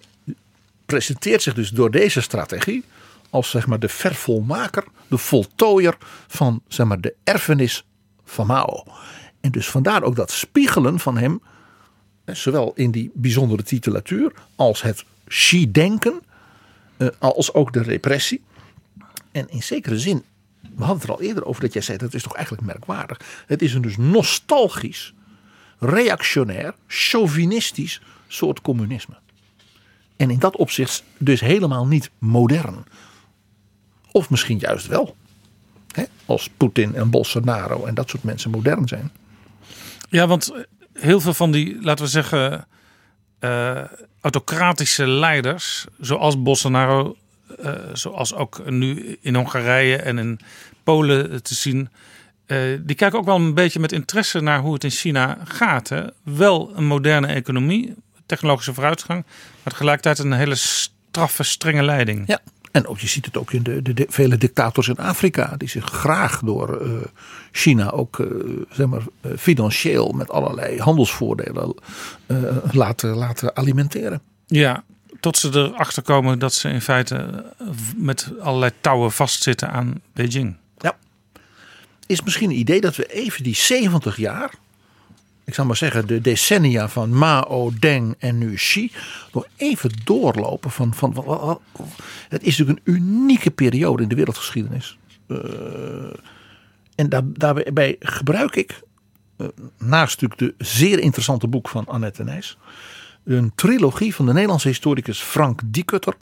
presenteert zich dus door deze strategie als zeg maar de vervolmaker, de voltooier van zeg maar de erfenis van Mao. En dus vandaar ook dat spiegelen van hem, eh, zowel in die bijzondere titulatuur als het Xi-denken, eh, als ook de repressie. En in zekere zin, we hadden het er al eerder over dat jij zei, dat is toch eigenlijk merkwaardig. Het is een dus nostalgisch, reactionair, chauvinistisch soort communisme. En in dat opzicht dus helemaal niet modern. Of misschien juist wel. Hè? Als Poetin en Bolsonaro en dat soort mensen modern zijn. Ja, want heel veel van die, laten we zeggen, eh, autocratische leiders, zoals Bolsonaro, eh, zoals ook nu in Hongarije en in Polen te zien, eh, die kijken ook wel een beetje met interesse naar hoe het in China gaat. Hè? Wel een moderne economie, technologische vooruitgang, maar tegelijkertijd een hele straffe, strenge leiding. Ja, en ook, je ziet het ook in de, de, de vele dictators in Afrika, die zich graag door uh, China ook uh, zeg maar, financieel met allerlei handelsvoordelen laten, laten alimenteren. Ja, tot ze erachter komen dat ze in feite met allerlei touwen vastzitten aan Beijing. Ja. Is misschien een idee dat we even die 70 jaar ik zal maar zeggen, de decennia van Mao, Deng en nu Xi. Nog even doorlopen van. van, het is natuurlijk een unieke periode in de wereldgeschiedenis. Uh, en daar, daarbij gebruik ik, uh, naast natuurlijk de zeer interessante boek van Annette Nijs. Een trilogie van de Nederlandse historicus Frank Diekutter.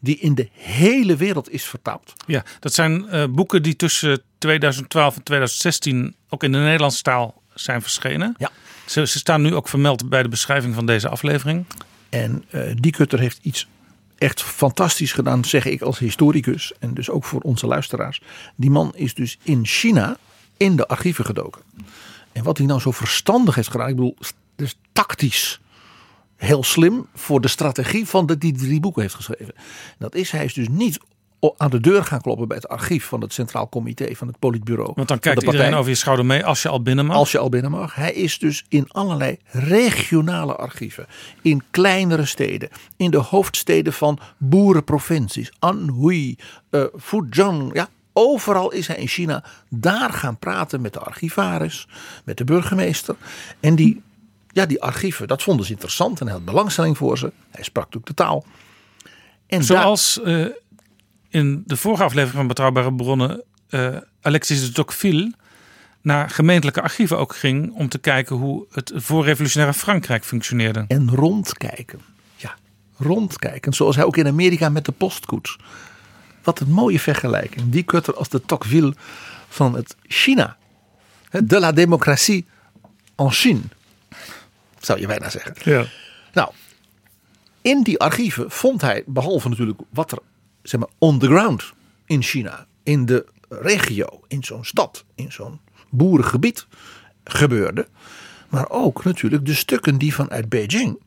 Die in de hele wereld is vertaald. Ja, dat zijn uh, boeken die tussen 2012 en 2016 ook in de Nederlandse taal zijn verschenen. Ja. Ze, ze, staan nu ook vermeld bij de beschrijving van deze aflevering. En uh, die Kutter heeft iets echt fantastisch gedaan, zeg ik als historicus. En dus ook voor onze luisteraars. Die man is dus in China in de archieven gedoken. En wat hij nou zo verstandig heeft gedaan. Ik bedoel, dus tactisch heel slim voor de strategie van de, die drie boeken heeft geschreven. Dat is, hij is dus niet aan de deur gaan kloppen bij het archief van het Centraal Comité van het Politbureau. Want dan kijkt iedereen over je schouder mee als je al binnen mag. Als je al binnen mag. Hij is dus in allerlei regionale archieven. In kleinere steden. In de hoofdsteden van boerenprovincies. Anhui, uh, Fujian. Ja, overal is hij in China daar gaan praten met de archivaris. Met de burgemeester. En die, ja, die archieven, dat vonden ze interessant. En hij had belangstelling voor ze. Hij sprak natuurlijk de taal. En Zoals... Daar, uh, in de vorige aflevering van Betrouwbare Bronnen uh, Alexis de Tocqueville naar gemeentelijke archieven ook ging om te kijken hoe het voorrevolutionaire Frankrijk functioneerde. En rondkijken. Ja, rondkijken. Zoals hij ook in Amerika met de postkoets. Wat een mooie vergelijking. Die kutter als de Tocqueville van het China. De la démocratie en Chine. Zou je bijna zeggen. Ja. Nou, in die archieven vond hij, behalve natuurlijk wat er zeg maar, on the ground in China, in de regio, in zo'n stad, in zo'n boerengebied gebeurde. Maar ook natuurlijk de stukken die vanuit Beijing,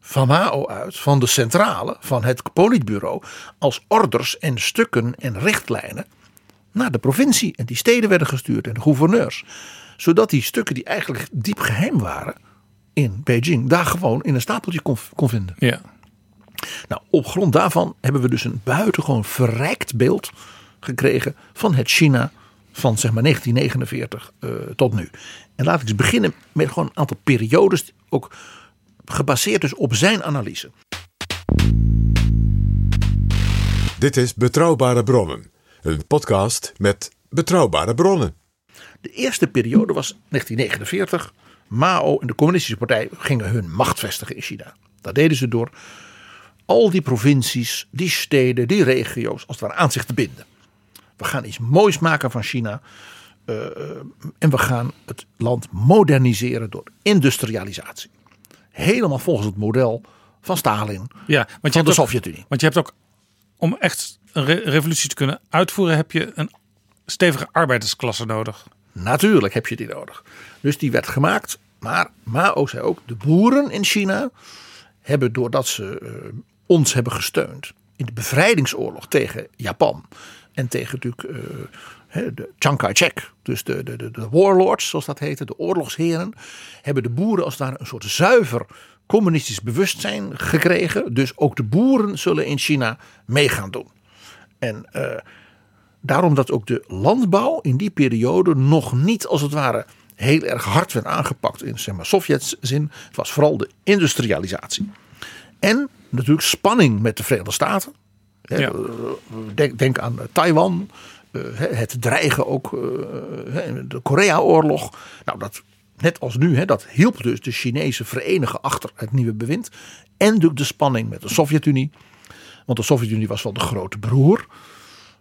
van Mao uit, van de centrale, van het politbureau, als orders en stukken en richtlijnen naar de provincie en die steden werden gestuurd en de gouverneurs. Zodat die stukken die eigenlijk diep geheim waren in Beijing, daar gewoon in een stapeltje kon, kon vinden. Ja. Nou, op grond daarvan hebben we dus een buitengewoon verrijkt beeld gekregen van het China van zeg maar 1949 uh, tot nu. En laat ik eens beginnen met gewoon een aantal periodes, ook gebaseerd dus op zijn analyse. Dit is Betrouwbare Bronnen, een podcast met betrouwbare bronnen. De eerste periode was 1949. Mao en de Communistische Partij gingen hun macht vestigen in China. Dat deden ze door al die provincies, die steden, die regio's als het ware aan zich te binden. We gaan iets moois maken van China. Uh, en we gaan het land moderniseren door industrialisatie. Helemaal volgens het model van Stalin, ja, want van de Sovjet-Unie. Want je hebt ook, om echt een re revolutie te kunnen uitvoeren, heb je een stevige arbeidersklasse nodig. Natuurlijk heb je die nodig. Dus die werd gemaakt. Maar Mao zei ook, de boeren in China hebben doordat ze uh, ons hebben gesteund in de bevrijdingsoorlog tegen Japan en tegen natuurlijk uh, de Chiang Kai-shek, dus de, de, de, de warlords zoals dat heette, de oorlogsheren, hebben de boeren als daar een soort zuiver communistisch bewustzijn gekregen. Dus ook de boeren zullen in China mee gaan doen. En eh, daarom dat ook de landbouw in die periode nog niet als het ware heel erg hard werd aangepakt in zeg maar, Sovjetzin. Het was vooral de industrialisatie. En natuurlijk spanning met de Verenigde Staten. Ja. eh, Denk, denk aan Taiwan. eh, Het dreigen ook. eh, De Korea-oorlog. Nou, dat, net als nu. hè, Dat hielp dus de Chinezen verenigen achter het nieuwe bewind. En natuurlijk de spanning met de Sovjet-Unie. Want de Sovjet-Unie was wel de grote broer.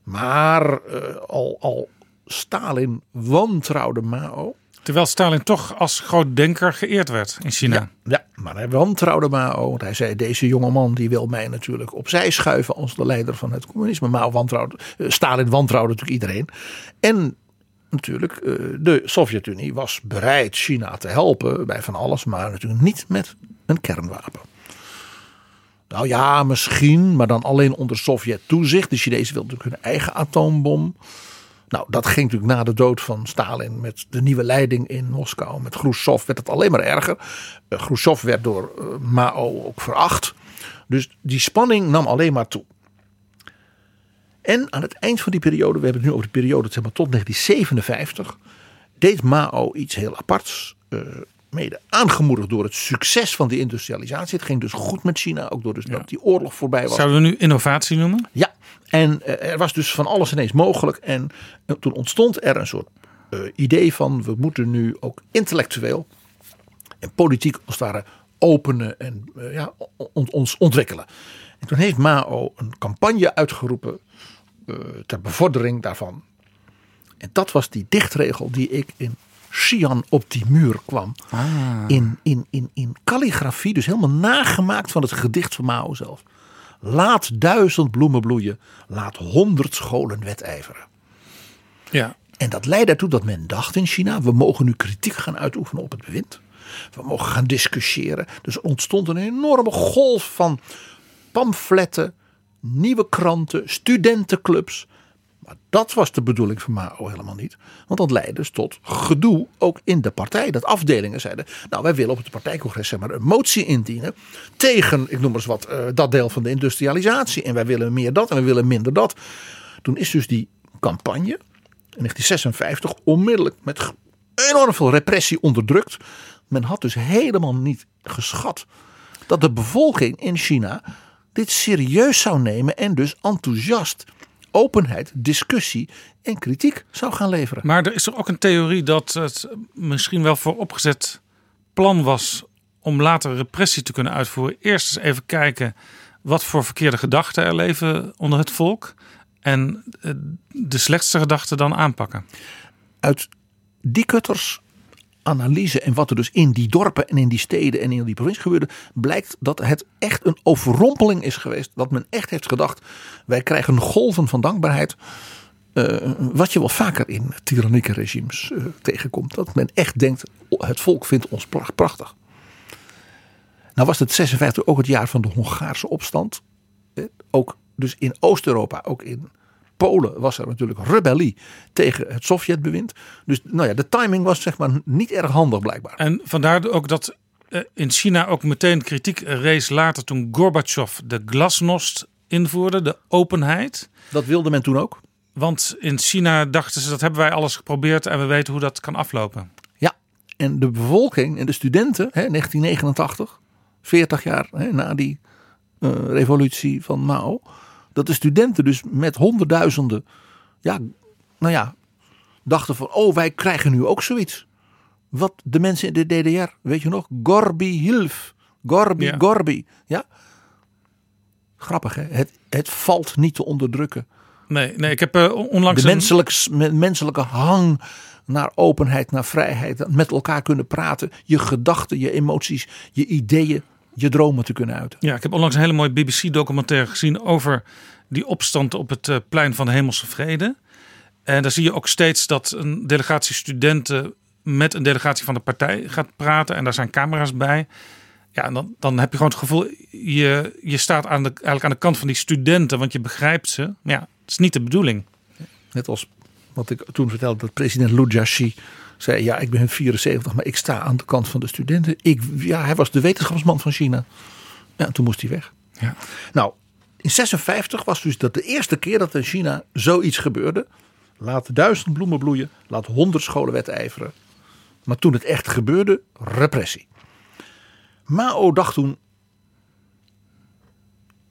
Maar eh, al, al Stalin wantrouwde Mao. Terwijl Stalin toch als groot denker geëerd werd in China. Ja, ja, maar hij wantrouwde Mao. Want hij zei, deze jongeman die wil mij natuurlijk opzij schuiven als de leider van het communisme. Mao wantrouwde, eh, Stalin wantrouwde natuurlijk iedereen. En natuurlijk, eh, de Sovjet-Unie was bereid China te helpen bij van alles. Maar natuurlijk niet met een kernwapen. Nou ja, misschien, maar dan alleen onder Sovjet-toezicht. De Chinezen wilden natuurlijk hun eigen atoombom. Nou, dat ging natuurlijk na de dood van Stalin met de nieuwe leiding in Moskou. Met Khrushchev werd het alleen maar erger. Uh, Khrushchev werd door uh, Mao ook veracht. Dus die spanning nam alleen maar toe. En aan het eind van die periode, we hebben het nu over de periode zeg maar, tot 1957, deed Mao iets heel aparts. Uh, mede aangemoedigd door het succes van die industrialisatie. Het ging dus goed met China, ook door dus dat die oorlog voorbij was. Zouden we nu innovatie noemen? Ja, en uh, er was dus van alles ineens mogelijk. En uh, toen ontstond er een soort uh, idee van we moeten nu ook intellectueel en politiek als het ware openen en ja, on, ons ontwikkelen. En toen heeft Mao een campagne uitgeroepen ter bevordering daarvan. En dat was die dichtregel die ik in Xi'an op die muur kwam. Ah. In, in, in, in calligrafie, dus helemaal nagemaakt van het gedicht van Mao zelf. Laat duizend bloemen bloeien, laat honderd scholen wedijveren. Ja. En dat leidde ertoe dat men dacht in China, we mogen nu kritiek gaan uitoefenen op het bewind. We mogen gaan discussiëren. Dus er ontstond een enorme golf van pamfletten, nieuwe kranten, studentenclubs. Maar dat was de bedoeling van Mao helemaal niet. Want dat leidde dus tot gedoe ook in de partij. Dat afdelingen zeiden, nou wij willen op het partijcongres zeg maar, een motie indienen. Tegen, ik noem maar eens wat, uh, dat deel van de industrialisatie. En wij willen meer dat en we willen minder dat. Toen is dus die campagne in 1956 onmiddellijk met enorm veel repressie onderdrukt. Men had dus helemaal niet geschat dat de bevolking in China dit serieus zou nemen en dus enthousiast openheid, discussie en kritiek zou gaan leveren. Maar er is er ook een theorie dat het misschien wel vooropgezet plan was om later repressie te kunnen uitvoeren. Eerst eens even kijken wat voor verkeerde gedachten er leven onder het volk. En de slechtste gedachten dan aanpakken. Uit die kutters analyse en wat er dus in die dorpen en in die steden en in die provincie gebeurde, blijkt dat het echt een overrompeling is geweest. Dat men echt heeft gedacht, wij krijgen golven van dankbaarheid. Uh, wat je wel vaker in tyrannieke regimes uh, tegenkomt. Dat men echt denkt, het volk vindt ons prachtig. Nou was het 56 ook het jaar van de Hongaarse opstand. Ook dus in Oost-Europa, ook in Polen was er natuurlijk rebellie tegen het Sovjetbewind. Dus nou ja, de timing was zeg maar niet erg handig blijkbaar. En vandaar ook dat uh, in China ook meteen kritiek rees later toen Gorbachev de glasnost invoerde, de openheid. Dat wilde men toen ook. Want in China dachten ze dat hebben wij alles geprobeerd en we weten hoe dat kan aflopen. Ja, en de bevolking en de studenten, hè, 1989, 40 jaar hè, na die uh, revolutie van Mao dat de studenten dus met honderdduizenden, ja, nou ja, dachten van, oh, wij krijgen nu ook zoiets. Wat de mensen in de DDR, weet je nog, Gorbi Hilf, Gorbi, ja. Gorbi, ja. Grappig hè, het, het valt niet te onderdrukken. Nee, nee ik heb uh, onlangs... De menselijk, een... menselijke hang naar openheid, naar vrijheid, met elkaar kunnen praten, je gedachten, je emoties, je ideeën je dromen te kunnen uiten. Ja, ik heb onlangs een hele mooie BBC-documentaire gezien over die opstand op het uh, plein van de Hemelse Vrede. En daar zie je ook steeds dat een delegatie studenten met een delegatie van de partij gaat praten. En daar zijn camera's bij. Ja, en dan, dan heb je gewoon het gevoel, je, je staat aan de, eigenlijk aan de kant van die studenten, want je begrijpt ze. Maar ja, het is niet de bedoeling. Net als wat ik toen vertelde dat president Liu Jiaxi zei: Ja, ik ben 74, maar ik sta aan de kant van de studenten. Ik, ja, hij was de wetenschapsman van China. Ja, en toen moest hij weg. Ja. Nou, in 56 was dus dat de eerste keer dat in China zoiets gebeurde. Laat duizend bloemen bloeien, laat honderd scholen wedijveren. Maar toen het echt gebeurde, repressie. Mao dacht toen,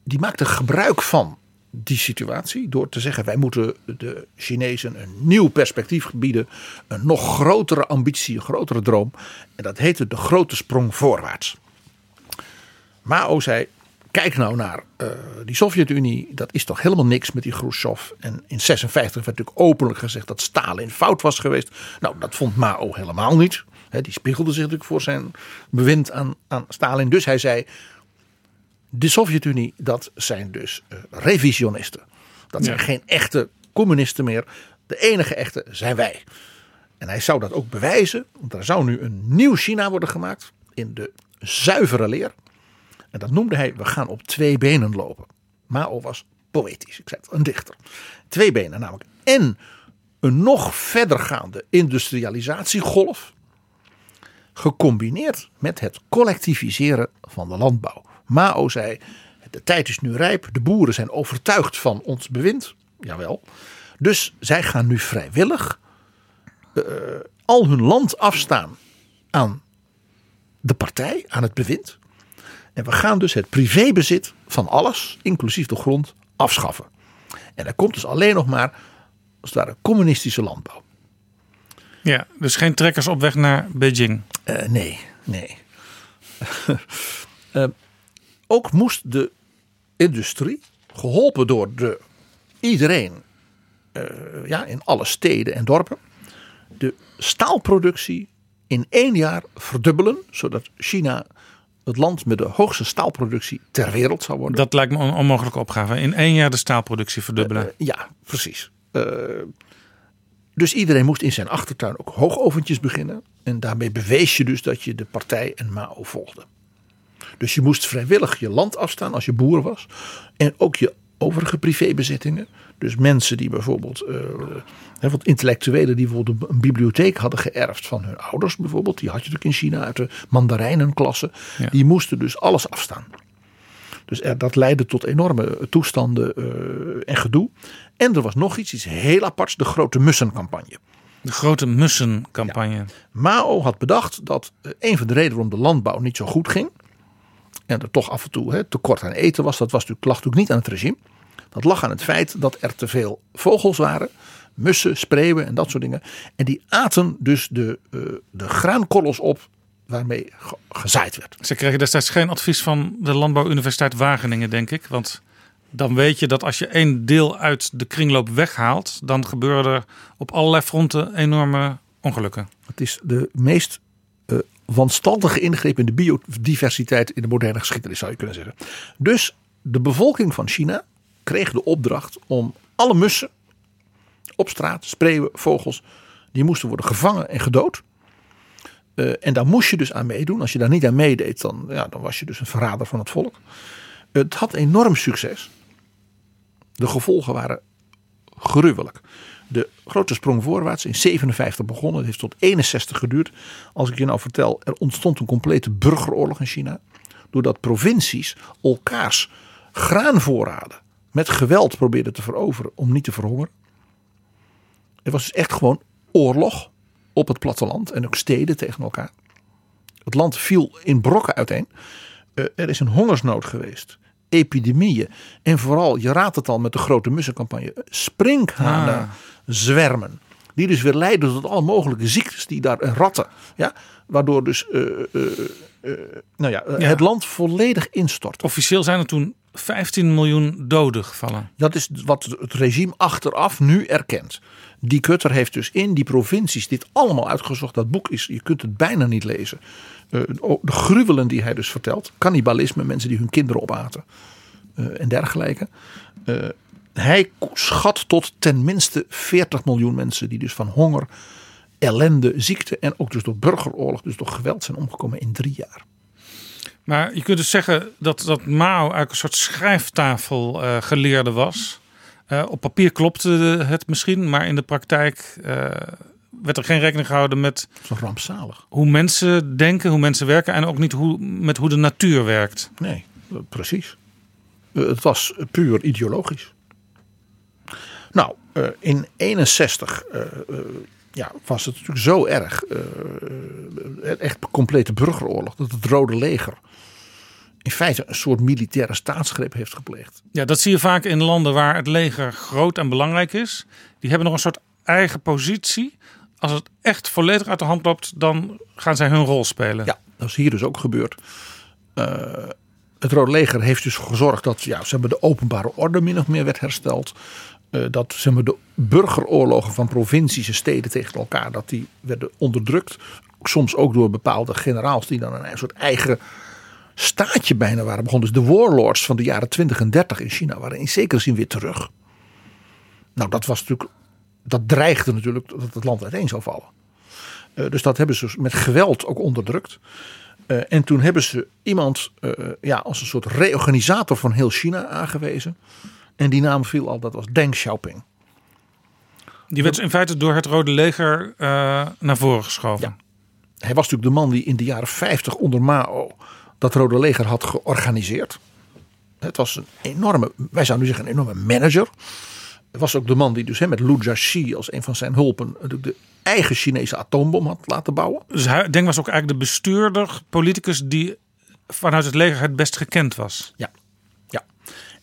die maakte gebruik van die situatie door te zeggen: wij moeten de Chinezen een nieuw perspectief bieden, een nog grotere ambitie, een grotere droom. En dat heette de grote sprong voorwaarts. Mao zei: kijk nou naar eh, die Sovjet-Unie, dat is toch helemaal niks met die Khrushchev. En in 56 werd natuurlijk openlijk gezegd dat Stalin fout was geweest. Nou, dat vond Mao helemaal niet. Hè, die spiegelde zich natuurlijk voor zijn bewind aan, aan Stalin. Dus hij zei: de Sovjet-Unie, dat zijn dus eh, revisionisten. Dat zijn Ja. geen echte communisten meer. De enige echte zijn wij. En hij zou dat ook bewijzen. Want er zou nu een nieuw China worden gemaakt. In de zuivere leer. En dat noemde hij, we gaan op twee benen lopen. Mao was poëtisch, ik zei het, een dichter. Twee benen namelijk. En een nog verdergaande industrialisatiegolf. Gecombineerd met het collectiviseren van de landbouw. Mao zei, de tijd is nu rijp. De boeren zijn overtuigd van ons bewind. Jawel. Dus zij gaan nu vrijwillig eh, al hun land afstaan aan de partij, aan het bewind. En we gaan dus het privébezit van alles, inclusief de grond, afschaffen. En er komt dus alleen nog maar, als het ware, communistische landbouw. Ja, dus geen trekkers op weg naar Beijing. Eh, nee, nee. Eh, ook moest de industrie, geholpen door de, iedereen eh, ja, in alle steden en dorpen, de staalproductie in één jaar verdubbelen, zodat China het land met de hoogste staalproductie ter wereld zou worden. Dat lijkt me een onmogelijke opgave. In één jaar de staalproductie verdubbelen. Eh, ja, precies. Eh, dus iedereen moest in zijn achtertuin ook hoogoventjes beginnen. En daarmee bewees je dus dat je de partij en Mao volgde. Dus je moest vrijwillig je land afstaan als je boer was. En ook je overige privébezittingen. Dus mensen die bijvoorbeeld, eh, hè, want intellectuelen die bijvoorbeeld een bibliotheek hadden geërfd van hun ouders bijvoorbeeld. Die had je natuurlijk in China uit de mandarijnenklasse. Ja. Die moesten dus alles afstaan. Dus er, dat leidde tot enorme toestanden eh, en gedoe. En er was nog iets, iets heel aparts, de grote mussencampagne. De grote mussencampagne. Mao had bedacht dat eh, een van de redenen waarom de landbouw niet zo goed ging. En er toch af en toe hè, tekort aan eten was. Dat was natuurlijk, lag natuurlijk niet aan het regime. Dat lag aan het feit dat er te veel vogels waren. Mussen, spreeuwen en dat soort dingen. En die aten dus de, eh, de graankorrels op waarmee ge- gezaaid werd. Ze kregen destijds geen advies van de Landbouwuniversiteit Wageningen, denk ik. Want dan weet je dat als je één deel uit de kringloop weghaalt, dan gebeuren er op allerlei fronten enorme ongelukken. Het is de meest eh wanstaltige ingreep in de biodiversiteit in de moderne geschiedenis, zou je kunnen zeggen. Dus de bevolking van China kreeg de opdracht om alle mussen op straat, spreeuwen, vogels, die moesten worden gevangen en gedood. Eh, en daar moest je dus aan meedoen. Als je daar niet aan meedeed, dan, ja, dan was je dus een verrader van het volk. Het had enorm succes. De gevolgen waren gruwelijk. De grote sprong voorwaarts in 57 begonnen. Het heeft tot 61 geduurd. Als ik je nou vertel, er ontstond een complete burgeroorlog in China. Doordat provincies elkaars graanvoorraden met geweld probeerden te veroveren om niet te verhongeren. Er was dus echt gewoon oorlog op het platteland en ook steden tegen elkaar. Het land viel in brokken uiteen. Eh, er is een hongersnood geweest. Epidemieën. En vooral, je raadt het al met de grote mussencampagne. Sprinkhanen Ah. Zwermen. Die dus weer leiden tot alle mogelijke ziektes die daar en ratten. Ja, waardoor dus eh, eh, eh, nou ja, Ja. het land volledig instort. Officieel zijn er toen 15 miljoen doden gevallen. Dat is wat het regime achteraf nu erkent. Die Kutter heeft dus in die provincies dit allemaal uitgezocht. Dat boek is, je kunt het bijna niet lezen. De gruwelen die hij dus vertelt. Cannibalisme, mensen die hun kinderen opaten. en dergelijke. Hij schat tot ten minste 40 miljoen mensen die dus van honger, ellende, ziekte en ook dus door burgeroorlog, dus door geweld zijn omgekomen in drie jaar. Maar je kunt dus zeggen dat, dat Mao eigenlijk een soort schrijftafel eh, geleerde was. Eh, op papier klopte het misschien, maar in de praktijk eh, werd er geen rekening gehouden met rampzalig. hoe mensen denken, hoe mensen werken en ook niet hoe, met hoe de natuur werkt. Nee, precies. Het was puur ideologisch. Nou, eh, in 61 eh, eh, ja, was het natuurlijk zo erg. echt een complete burgeroorlog. Dat het Rode Leger in feite een soort militaire staatsgreep heeft gepleegd. Ja, dat zie je vaak in landen waar het leger groot en belangrijk is. Die hebben nog een soort eigen positie. Als het echt volledig uit de hand loopt, dan gaan zij hun rol spelen. Ja, dat is hier dus ook gebeurd. Het Rode Leger heeft dus gezorgd dat ja, zeg maar, de openbare orde min of meer werd hersteld. Eh, dat zeg maar, de burgeroorlogen van provincies en steden tegen elkaar dat die werden onderdrukt. Soms ook door bepaalde generaals die dan een soort eigen staatje bijna waren begonnen. Dus de warlords van de jaren 20 en 30 in China waren in zekere zin weer terug. Nou, dat was natuurlijk. Dat dreigde natuurlijk dat het land uiteen zou vallen. Eh, dus dat hebben ze met geweld ook onderdrukt. Eh, en toen hebben ze iemand ja, als een soort reorganisator van heel China aangewezen. En die naam viel al, dat was Deng Xiaoping. Die werd in feite door het Rode Leger eh, naar voren geschoven. Ja. Hij was natuurlijk de man die in de jaren 50 onder Mao dat Rode Leger had georganiseerd. Het was een enorme, wij zouden nu zeggen een enorme manager. Het was ook de man die dus hè, met Lu Jiaxi als een van zijn hulpen natuurlijk de eigen Chinese atoombom had laten bouwen. Dus hij, Deng was ook eigenlijk de bestuurder, politicus die vanuit het leger het best gekend was. Ja.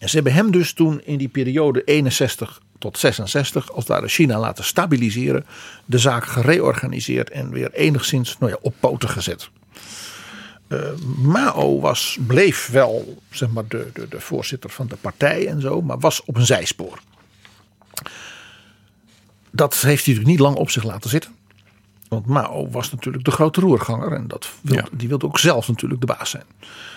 En ze hebben hem dus toen in die periode 61 tot 66 als daar China laten stabiliseren, de zaak gereorganiseerd en weer enigszins nou ja, op poten gezet. Eh, Mao was, bleef wel zeg maar, de, de, de voorzitter van de partij en zo, maar was op een zijspoor. Dat heeft hij natuurlijk niet lang op zich laten zitten. Want Mao was natuurlijk de grote roerganger en dat wilde, die wilde ook zelf natuurlijk de baas zijn.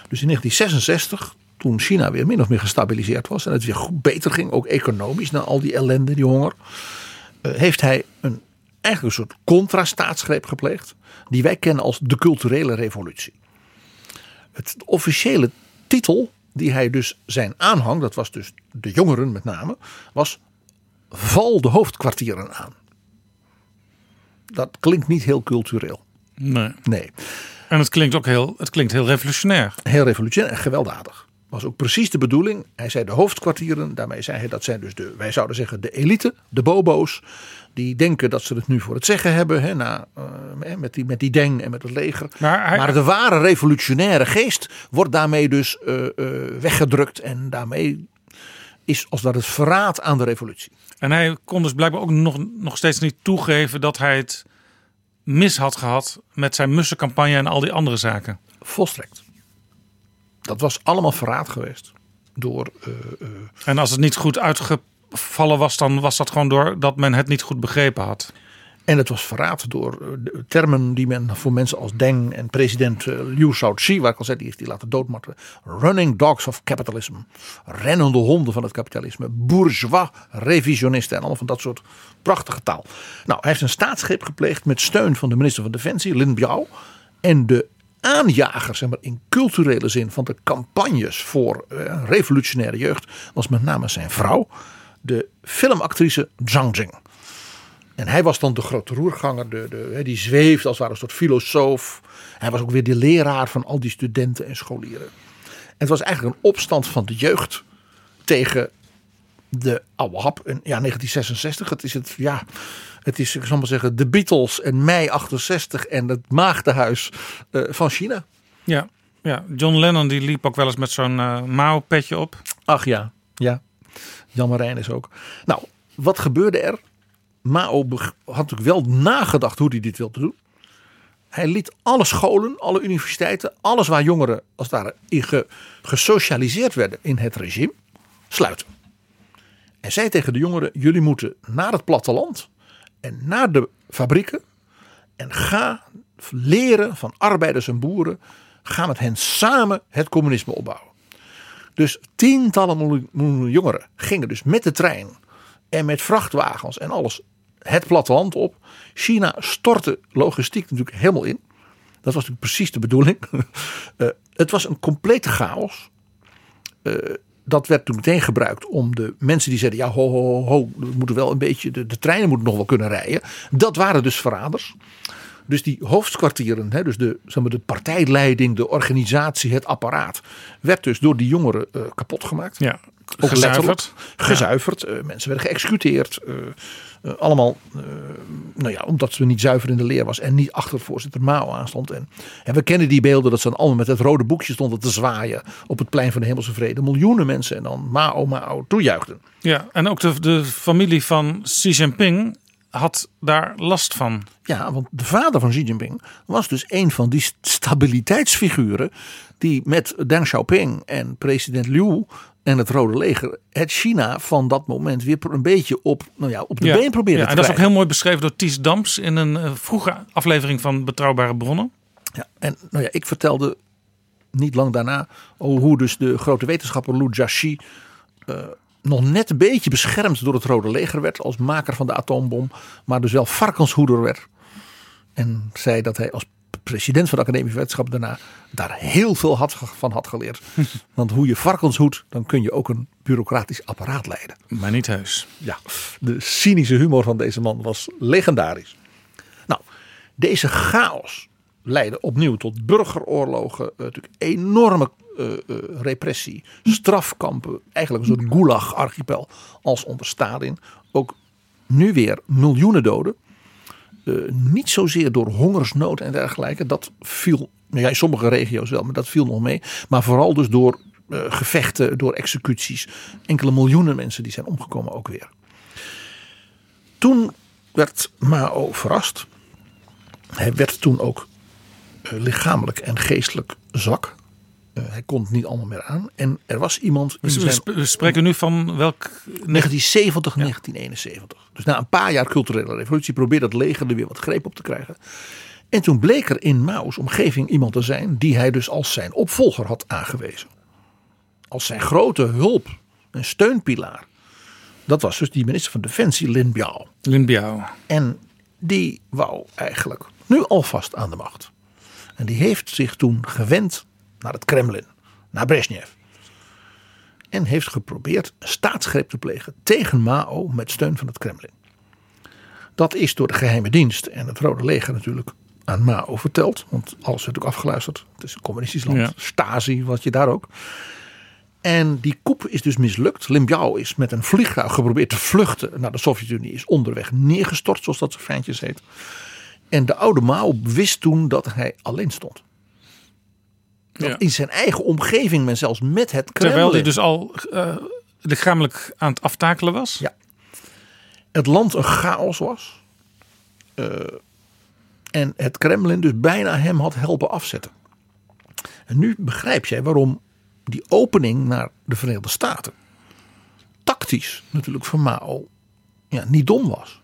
Dus in 1966, toen China weer min of meer gestabiliseerd was en het weer beter ging, ook economisch na al die ellende, die honger, eh, heeft hij een, eigenlijk een soort contra-staatsgreep gepleegd, die wij kennen als de culturele revolutie. Het officiële titel die hij dus zijn aanhang, dat was dus de jongeren met name, was val de hoofdkwartieren aan. Dat klinkt niet heel cultureel. Nee. Nee. En het klinkt ook heel, het klinkt heel revolutionair. Heel revolutionair en gewelddadig. Was ook precies de bedoeling. Hij zei de hoofdkwartieren. Daarmee zei hij dat zijn dus de, wij zouden zeggen de elite, de bobo's. Die denken dat ze het nu voor het zeggen hebben. Hè, na, uh, met, die, met die deng en met het leger. Maar, hij, maar de ware revolutionaire geest wordt daarmee dus uh, uh, weggedrukt. En daarmee is als dat het verraad aan de revolutie. En hij kon dus blijkbaar ook nog, nog steeds niet toegeven dat hij het mis had gehad met zijn mussencampagne en al die andere zaken. Volstrekt. Dat was allemaal verraad geweest. Door, uh, uh... En als het niet goed uitgevallen was, dan was dat gewoon door dat men het niet goed begrepen had. En het was verraad door de termen die men voor mensen als Deng en president Liu Shaoqi, waar ik al zei, die heeft die laten doodmartelen. Running dogs of capitalism. Rennende honden van het kapitalisme. Bourgeois revisionisten en allemaal van dat soort prachtige taal. Nou, hij heeft een staatsgreep gepleegd met steun van de minister van Defensie, Lin Biao. En de aanjager, zeg maar in culturele zin, van de campagnes voor uh, revolutionaire jeugd was met name zijn vrouw, de filmactrice Zhang Jing. En hij was dan de grote roerganger, de, de, die zweeft als ware een soort filosoof. Hij was ook weer de leraar van al die studenten en scholieren. En het was eigenlijk een opstand van de jeugd tegen de oude hap. En ja, 1966, het is het, ja, het is, ik zal maar zeggen, de Beatles en mei 68 en het maagdenhuis uh, van China. Ja, ja, John Lennon die liep ook wel eens met zo'n uh, mouwpetje op. Ach ja, ja. Jan Marijn is ook. Nou, wat gebeurde er? Mao had natuurlijk wel nagedacht hoe hij dit wilde doen. Hij liet alle scholen, alle universiteiten, alles waar jongeren als daar in ge, gesocialiseerd werden in het regime, sluiten. En zei tegen de jongeren: jullie moeten naar het platteland en naar de fabrieken en ga leren van arbeiders en boeren. Ga met hen samen het communisme opbouwen. Dus tientallen jongeren gingen dus met de trein en met vrachtwagens en alles het platteland op. China stortte logistiek natuurlijk helemaal in. Dat was natuurlijk precies de bedoeling. uh, het was een complete chaos. Uh, dat werd toen meteen gebruikt om de mensen die zeiden: ja, ho, ho, ho, we moeten wel een beetje, de, de treinen moeten nog wel kunnen rijden. Dat waren dus verraders. Dus die hoofdkwartieren, hè, dus de, zeg maar, de partijleiding, de organisatie, het apparaat, werd dus door die jongeren eh, kapot gemaakt. Ja, Ook gezuiverd. Gezuiverd. Eh, mensen werden geëxecuteerd. eh, eh, allemaal, eh, nou ja, omdat ze niet zuiver in de leer was en niet achter voorzitter Mao aanstond. En, en we kennen die beelden dat ze dan allemaal met het rode boekje stonden te zwaaien op het plein van de Hemelse Vrede. Miljoenen mensen en dan Mao, Mao toejuichten. Ja, en ook de, de familie van Xi Jinping had daar last van. Ja, want de vader van Xi Jinping was dus een van die stabiliteitsfiguren die met Deng Xiaoping en president Liu en het Rode Leger het China van dat moment weer een beetje op, nou ja, op de ja. been proberen ja, te en dat is ook krijgen. heel mooi beschreven door Ties Dams in een eh, vroege aflevering van Betrouwbare Bronnen. Ja, en nou ja, ik vertelde niet lang daarna hoe dus de grote wetenschapper Lu Jiaxi eh, nog net een beetje beschermd door het Rode Leger werd als maker van de atoombom, maar dus wel varkenshoeder werd. En zei dat hij als president van de Academie van Wetenschappen daarna daar heel veel had, van had geleerd. Want hoe je varkens hoedt, dan kun je ook een bureaucratisch apparaat leiden. Maar niet heus. Ja, de cynische humor van deze man was legendarisch. Nou, deze chaos leidde opnieuw tot burgeroorlogen, eh, natuurlijk enorme eh, repressie, strafkampen, eigenlijk een soort gulag-archipel als onder Stalin. Ook nu weer miljoenen doden. Eh, niet zozeer door hongersnood en dergelijke. Dat viel, nou ja, in sommige regio's wel, maar dat viel nog mee. Maar vooral dus door eh, gevechten, door executies. Enkele miljoenen mensen die zijn omgekomen ook weer. Toen werd Mao verrast. Hij werd toen ook eh, lichamelijk en geestelijk zwak. Eh, hij kon het niet allemaal meer aan. En er was iemand in we, zijn sp- we spreken nu van welk... 1970, 1971. Dus na een paar jaar culturele revolutie probeerde het leger er weer wat greep op te krijgen. En toen bleek er in Mao's omgeving iemand te zijn die hij dus als zijn opvolger had aangewezen. Als zijn grote hulp en steunpilaar. Dat was dus die minister van Defensie Lin Biao. Lin Biao. En die wou eigenlijk nu alvast aan de macht. En die heeft zich toen gewend naar het Kremlin, naar Brezhnev. En heeft geprobeerd een staatsgreep te plegen tegen Mao met steun van het Kremlin. Dat is door de geheime dienst en het Rode Leger natuurlijk aan Mao verteld. Want alles werd ook afgeluisterd. Het is een communistisch land. Ja. Stasi, wat je daar ook. En die coup is dus mislukt. Lin Biao is met een vliegtuig geprobeerd te vluchten naar de Sovjet-Unie. Is onderweg neergestort, zoals dat zo fijntjes heet. En de oude Mao wist toen dat hij alleen stond. Dat Ja. in zijn eigen omgeving men zelfs met het Kremlin... Terwijl hij dus al eh, lichamelijk aan het aftakelen was. Ja. het land een chaos was. Eh, en het Kremlin dus bijna hem had helpen afzetten. En nu begrijp jij waarom die opening naar de Verenigde Staten tactisch natuurlijk voor Mao ja, niet dom was.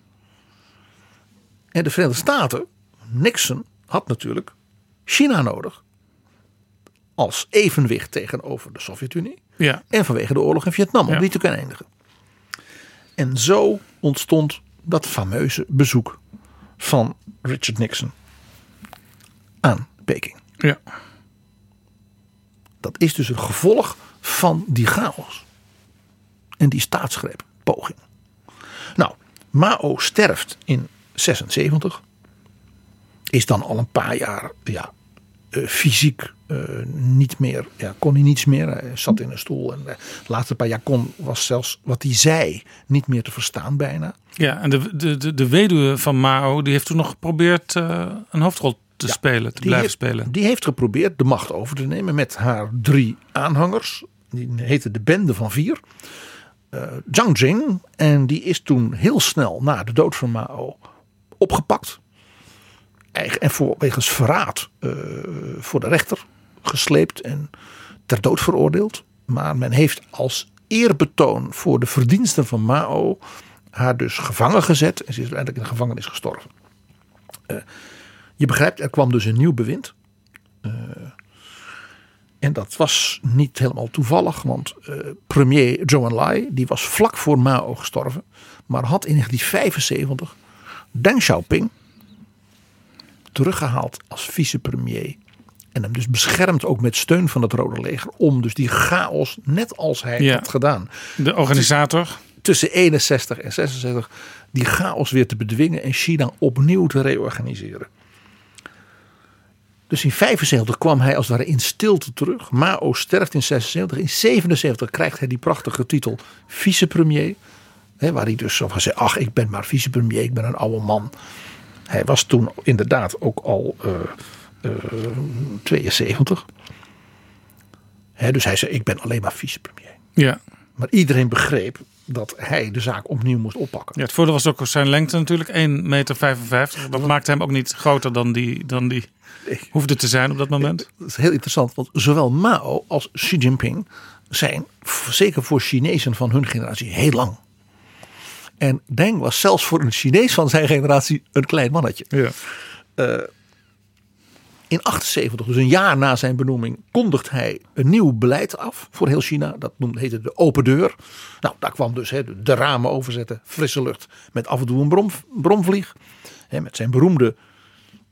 En de Verenigde Staten, Nixon, had natuurlijk China nodig. Als evenwicht tegenover de Sovjet-Unie. Ja. En vanwege de oorlog in Vietnam, om Ja. die te kunnen eindigen. En zo ontstond dat fameuze bezoek van Richard Nixon aan Peking. Ja. Dat is dus een gevolg van die chaos. En die staatsgreep, poging. Nou, Mao sterft in 76. Is dan al een paar jaar ja, eh, fysiek niet meer, ja, kon hij niets meer. Hij zat in een stoel en eh, de laatste paar jaar kon, was zelfs wat hij zei niet meer te verstaan bijna. Ja, en de, de, de, de weduwe van Mao, die heeft toen nog geprobeerd eh, een hoofdrol te spelen, te blijven heeft, spelen. Die heeft geprobeerd de macht over te nemen met haar drie aanhangers. Die heette de Bende van Vier. Eh Zhang Jing. En die is toen heel snel na de dood van Mao opgepakt. En voor, wegens verraad eh, voor de rechter gesleept en ter dood veroordeeld. Maar men heeft als eerbetoon voor de verdiensten van Mao haar dus gevangen gezet. En ze is uiteindelijk in de gevangenis gestorven. Eh, je begrijpt, er kwam dus een nieuw bewind. Eh, en dat was niet helemaal toevallig, want eh, premier Zhou Enlai die was vlak voor Mao gestorven, maar had in 1975 Deng Xiaoping teruggehaald als vicepremier En hem dus beschermt ook met steun van het Rode Leger. Om dus die chaos, net als hij Ja. had gedaan. De organisator. Tussen 61 en 66. Die chaos weer te bedwingen en China opnieuw te reorganiseren. Dus in 75 kwam hij als het ware in stilte terug. Mao sterft in 76. In 77 krijgt hij die prachtige titel vicepremier. Hè, waar hij dus zo van zei, ach ik ben maar vicepremier, ik ben een oude man. Hij was toen inderdaad ook al eh, 72. Hè, dus hij zei, ik ben alleen maar vicepremier. Ja. Maar iedereen begreep dat hij de zaak opnieuw moest oppakken. ja, het voordeel was ook zijn lengte natuurlijk. 1,55 meter. Dat maakte hem ook niet groter dan die, dan die hoefde te zijn op dat moment. Dat is heel interessant, want zowel Mao als Xi Jinping zijn, zeker voor Chinezen van hun generatie, heel lang. En Deng was zelfs voor een Chinees van zijn generatie een klein mannetje. Ja. In 78, dus een jaar na zijn benoeming, kondigt hij een nieuw beleid af voor heel China. Dat heette de open deur. Nou, daar kwam dus hè, de, ramen overzetten, frisse lucht met af en toe een brom, bromvlieg. Hè, met zijn beroemde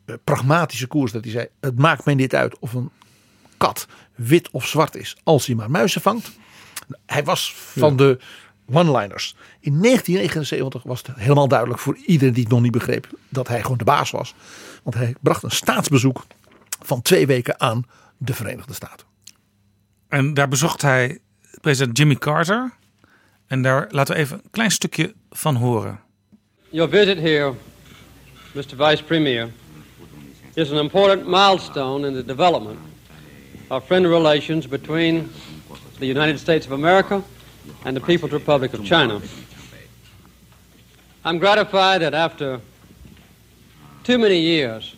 eh, pragmatische koers dat hij zei, het maakt mij niet uit of een kat wit of zwart is, als hij maar muizen vangt. Hij was van de one-liners. In 1979 was het helemaal duidelijk voor iedereen die het nog niet begreep dat hij gewoon de baas was. Want hij bracht een staatsbezoek van twee weken aan de Verenigde Staten. En daar bezocht hij president Jimmy Carter. En daar laten we even een klein stukje van horen. Your visit here, Mr. Vice Premier, is an important milestone in the development of friendly relations between the United States of America and the People's Republic of China. I'm gratified that after too many years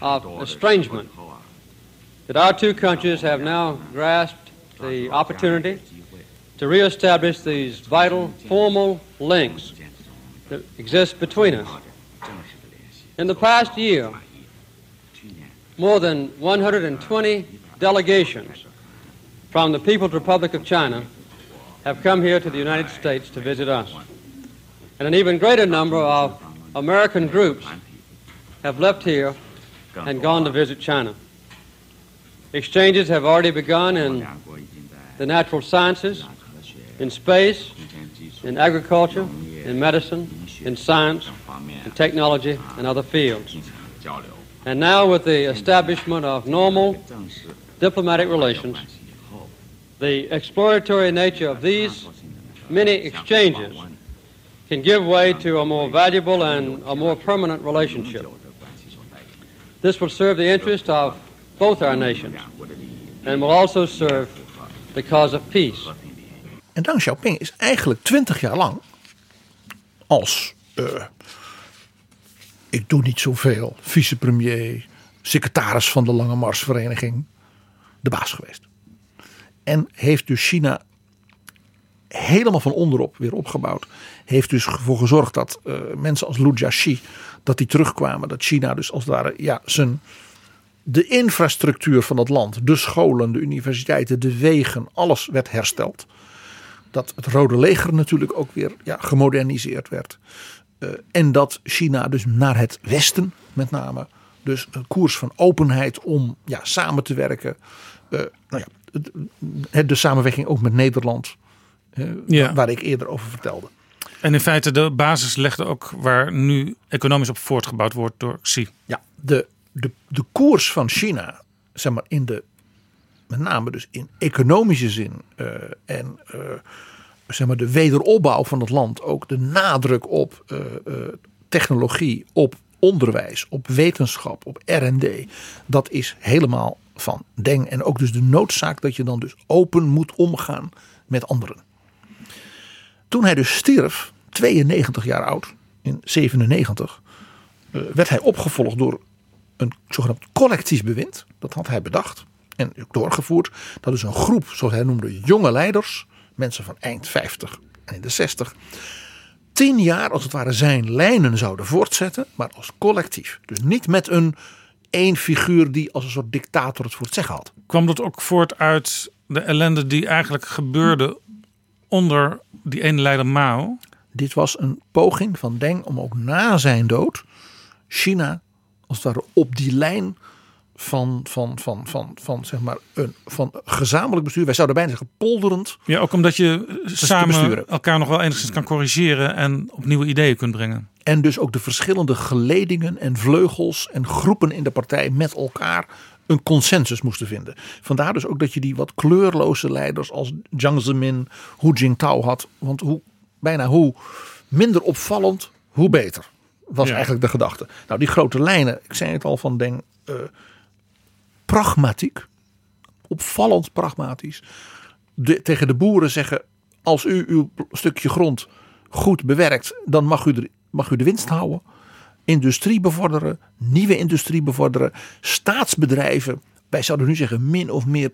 of estrangement, that our two countries have now grasped the opportunity to reestablish these vital formal links that exist between us. In the past year, more than 120 delegations from the People's Republic of China have come here to the United States to visit us. And an even greater number of American groups have left here and gone to visit China. Exchanges have already begun in the natural sciences, in space, in agriculture, in medicine, in science, in technology, and other fields. And now, with the establishment of normal diplomatic relations, the exploratory nature of these many exchanges can give way to a more valuable and a more permanent relationship. This will serve the interest of both our nations and will also serve the cause of peace. En Deng Xiaoping is eigenlijk twintig jaar lang als eh, ik doe niet zoveel, vicepremier, secretaris van de Lange Marsvereniging, de baas geweest. En heeft dus China helemaal van onderop weer opgebouwd. Heeft dus ervoor gezorgd dat eh, mensen als Lu Jiaxi, dat die terugkwamen. Dat China dus als het ware ja, zijn, de infrastructuur van het land, de scholen, de universiteiten, de wegen, alles werd hersteld. Dat het Rode Leger natuurlijk ook weer ja, gemoderniseerd werd. Eh, en dat China dus naar het westen met name. Dus een koers van openheid om ja, samen te werken. Eh, nou ja, de samenwerking ook met Nederland. eh, Ja. Waar ik eerder over vertelde. En in feite de basis legde ook waar nu economisch op voortgebouwd wordt door Xi. Ja, de, de, de koers van China, zeg maar in de, met name dus in economische zin eh, en eh, zeg maar de wederopbouw van het land, ook de nadruk op eh, technologie, op onderwijs, op wetenschap, op R&D, dat is helemaal van Deng. En ook dus de noodzaak dat je dan dus open moet omgaan met anderen. Toen hij dus stierf, 92 jaar oud, in 97, eh, werd hij opgevolgd door een zogenaamd collectief bewind. Dat had hij bedacht en doorgevoerd. Dat is een groep, zoals hij noemde, jonge leiders. Mensen van eind 50 en in de 60. Tien jaar als het ware zijn lijnen zouden voortzetten. Maar als collectief. Dus niet met een één figuur die als een soort dictator het voor het zeggen had. Kwam dat ook voort uit de ellende die eigenlijk gebeurde onder die ene leider Mao? Dit was een poging van Deng om ook na zijn dood China als het ware op die lijn van, van, van, van, van, zeg maar een van gezamenlijk bestuur. Wij zouden bijna zeggen polderend. Ja, ook omdat je samen besturen. elkaar nog wel enigszins kan corrigeren en op nieuwe ideeën kunt brengen. En dus ook de verschillende geledingen en vleugels en groepen in de partij met elkaar een consensus moesten vinden. Vandaar dus ook dat je die wat kleurloze leiders als Jiang Zemin, Hu Jintao had. Want hoe, bijna hoe minder opvallend, hoe beter. Was Ja. eigenlijk de gedachte. Nou, die grote lijnen, ik zei het al van Deng, eh, pragmatiek. Opvallend pragmatisch. De, tegen de boeren zeggen, als u uw stukje grond goed bewerkt, dan mag u, er, mag u de winst houden. Industrie bevorderen, nieuwe industrie bevorderen, staatsbedrijven, wij zouden nu zeggen min of meer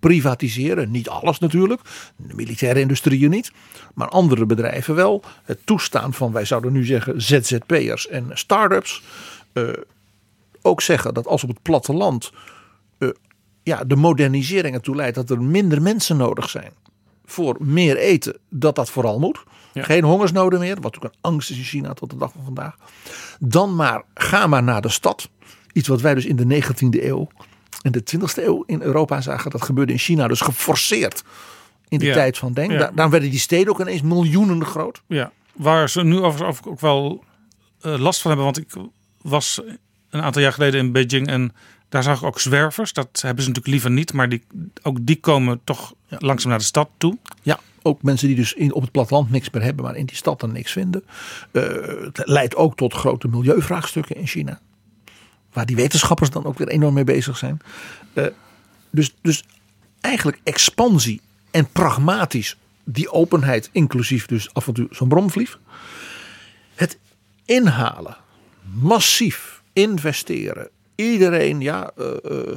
privatiseren. Niet alles natuurlijk, de militaire industrieën niet, maar andere bedrijven wel. Het toestaan van, wij zouden nu zeggen, ZZP'ers en start-ups. Eh, ook zeggen dat als op het platteland eh, ja, de modernisering ertoe leidt dat er minder mensen nodig zijn voor meer eten, dat dat vooral moet. Geen hongersnoden meer, wat ook een angst is in China tot de dag van vandaag. Dan maar, ga maar naar de stad. Iets wat wij dus in de 19e eeuw en de 20e eeuw in Europa zagen. Dat gebeurde in China dus geforceerd in de Ja. tijd van Deng. Ja. Da- Daarom werden die steden ook ineens miljoenen groot. Ja, waar ze nu overigens ook wel eh, last van hebben. Want ik was een aantal jaar geleden in Beijing en daar zag ik ook zwervers. Dat hebben ze natuurlijk liever niet, maar die, ook die komen toch langzaam naar de stad toe. Ja, ook mensen die dus in, op het platteland niks meer hebben, maar in die stad dan niks vinden. Eh, het leidt ook tot grote milieuvraagstukken in China. Waar die wetenschappers dan ook weer enorm mee bezig zijn. Eh, dus, dus eigenlijk expansie en pragmatisch die openheid, inclusief dus af en toe zo'n bromvlieg. Het inhalen, massief investeren. Iedereen, ja, eh, eh,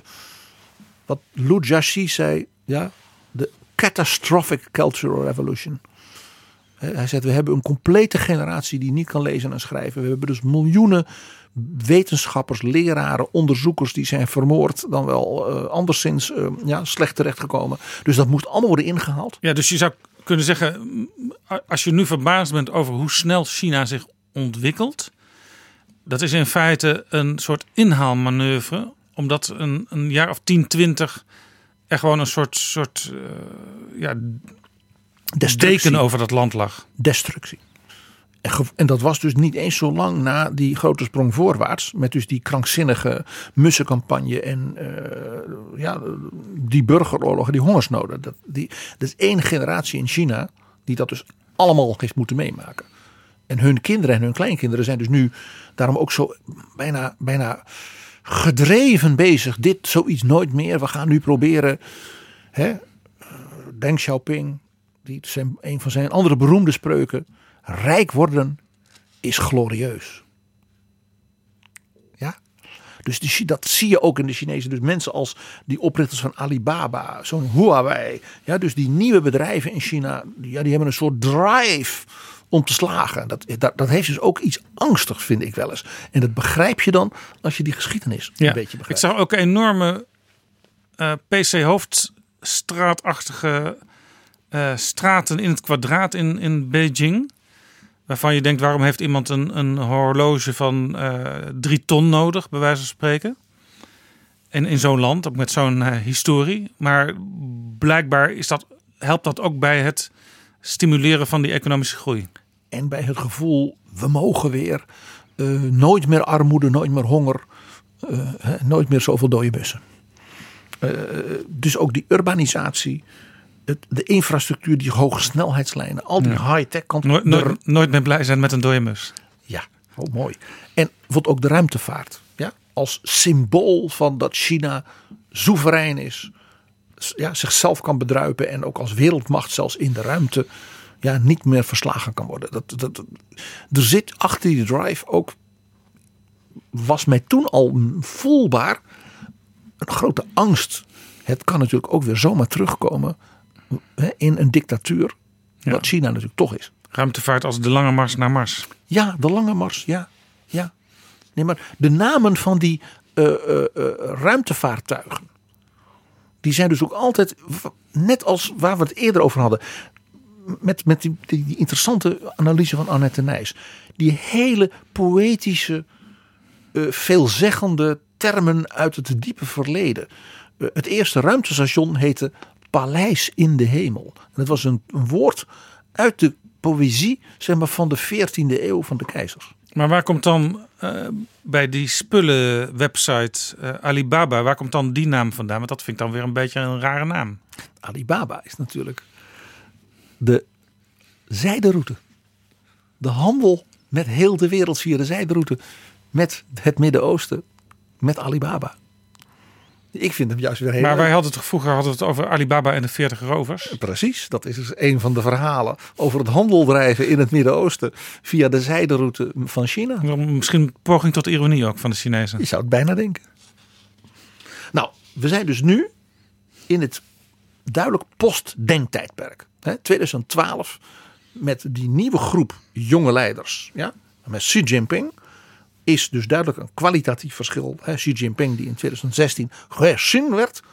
wat Lu Jiaxi zei, ja, de catastrophic cultural revolution. Hij zegt, we hebben een complete generatie die niet kan lezen en schrijven. We hebben dus miljoenen wetenschappers, leraren, onderzoekers die zijn vermoord. Dan wel eh, anderszins eh, ja, slecht terechtgekomen. Dus dat moest allemaal worden ingehaald. Ja, dus je zou kunnen zeggen, mm, als je nu verbaasd bent over hoe snel China zich ontwikkelt, dat is in feite een soort inhaalmanoeuvre, omdat een, een jaar of 10, 20 er gewoon een soort, soort eh, ja, Destructie. deken over dat land lag. destructie. En, dat was dus niet eens zo lang na die grote sprong voorwaarts. Met dus die krankzinnige mussencampagne en eh, ja, die burgeroorlogen, die hongersnoden. Dat, die, dat is één generatie in China die dat dus allemaal heeft moeten meemaken. En hun kinderen en hun kleinkinderen zijn dus nu daarom ook zo bijna, bijna gedreven bezig. Dit zoiets nooit meer. We gaan nu proberen. Hè, Deng Xiaoping, die zijn, een van zijn andere beroemde spreuken. Rijk worden is glorieus. Ja? Dus die, dat zie je ook in de Chinezen. Dus mensen als die oprichters van Alibaba, zo'n Huawei. Ja, dus die nieuwe bedrijven in China, ja, die hebben een soort drive om te slagen. Dat, dat, dat heeft dus ook iets angstigs, vind ik wel eens. En dat begrijp je dan als je die geschiedenis een beetje Ik begrijpt. zag ook enorme eh, PC-hoofdstraatachtige eh, straten in het kwadraat in, in Beijing. Waarvan je denkt, waarom heeft iemand een, een horloge van eh, drie ton nodig, bij wijze van spreken. En in zo'n land, ook met zo'n eh, historie. Maar blijkbaar is dat, helpt dat ook bij het stimuleren van die economische groei. En bij het gevoel, we mogen weer. eh, nooit meer armoede, nooit meer honger. nooit meer zoveel dode bussen. Dus ook die urbanisatie. Het, de infrastructuur, die hoge snelheidslijnen. Al die high-tech kanten. Nooit, nooit, nooit meer blij zijn met een dode mus. Ja, oh, mooi. En bijvoorbeeld ook de ruimtevaart. Ja? Als symbool van dat China soeverein is. Ja, zichzelf kan bedruipen. En ook als wereldmacht zelfs in de ruimte ja, niet meer verslagen kan worden. Dat, dat, dat- er zit achter die drive ook. Was mij toen al voelbaar. Een grote angst. Het kan natuurlijk ook weer zomaar terugkomen. In een dictatuur. Wat China natuurlijk toch is. Ruimtevaart als de lange mars naar Mars. Ja, de lange mars, ja. ja. Nee, maar de namen van die eh, eh, eh, ruimtevaartuigen. Die zijn dus ook altijd, net als waar we het eerder over hadden. Met, met die, die, interessante analyse van Annette Nijs. Die hele poëtische, veelzeggende, termen uit het diepe verleden. Het eerste ruimtestation heette Paleis in de Hemel. En dat was een, een woord uit de poëzie zeg maar, van de 14e eeuw van de keizers. Maar waar komt dan eh, bij die spullenwebsite eh Alibaba, waar komt dan die naam vandaan? Want dat vind ik dan weer een beetje een rare naam. Alibaba is natuurlijk de zijderoute. De handel met heel de wereld via de zijderoute. Met het Midden-Oosten. Met Alibaba. Ik vind hem juist weer heel Maar wij hadden het vroeger hadden we het over Alibaba en de 40 rovers. Precies, dat is dus een van de verhalen over het handeldrijven in het Midden-Oosten via de zijderoute van China. Misschien een poging tot ironie ook van de Chinezen. Je zou het bijna denken. Nou, we zijn dus nu in het duidelijk post-denktijdperk. Hè, 2012 met die nieuwe groep jonge leiders. Ja, met Xi Jinping is dus duidelijk een kwalitatief verschil. Hè, Xi Jinping die in 2016 herzien werd,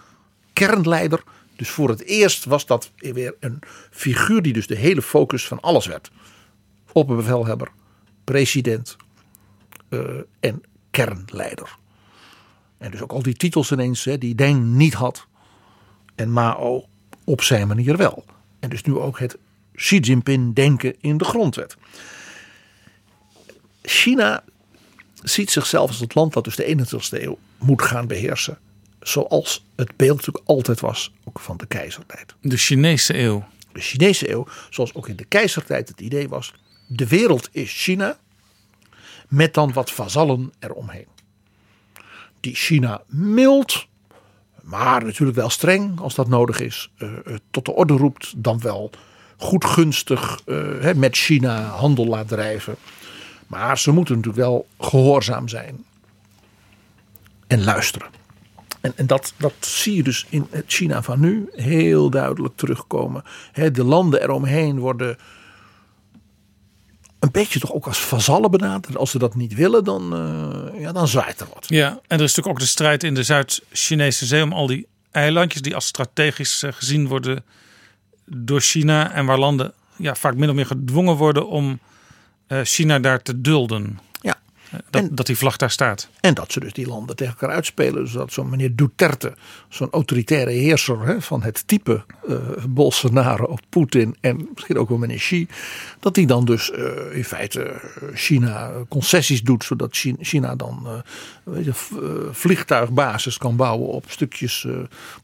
kernleider. Dus voor het eerst was dat weer een figuur die dus de hele focus van alles werd. Opperbevelhebber, president eh, en kernleider. En dus ook al die titels ineens die Deng niet had. En Mao op zijn manier wel. En dus nu ook het Xi Jinping denken in de grondwet. China ziet zichzelf als het land dat dus de 21ste eeuw moet gaan beheersen. Zoals het beeld natuurlijk altijd was, ook van de keizertijd. De Chinese eeuw. De Chinese eeuw, zoals ook in de keizertijd het idee was. De wereld is China, met dan wat vazallen eromheen. Die China mild, maar natuurlijk wel streng als dat nodig is, eh, eh, tot de orde roept. Dan wel goedgunstig hè, met China handel laat drijven. Maar ze moeten natuurlijk wel gehoorzaam zijn en luisteren. En, en dat, dat zie je dus in het China van nu heel duidelijk terugkomen. De landen eromheen worden een beetje toch ook als vazallen benaderd. Als ze dat niet willen, dan, eh, ja, dan zwaait er wat. Ja, en er is natuurlijk ook de strijd in de Zuid-Chinese zee om al die eilandjes die als strategisch eh, gezien worden door China. En waar landen ja, vaak min of meer gedwongen worden om China daar te dulden. Ja. Eh, Dat, dat die vlag daar staat. En dat ze dus die landen tegen elkaar uitspelen. Zodat zo'n meneer Duterte, zo'n autoritaire heerser hè, van het type eh Bolsonaro of Poetin en misschien ook wel meneer Xi. Dat die dan dus eh, in feite eh, China concessies doet. Zodat Chi- China dan je, eh, vliegtuigbasis kan bouwen op stukjes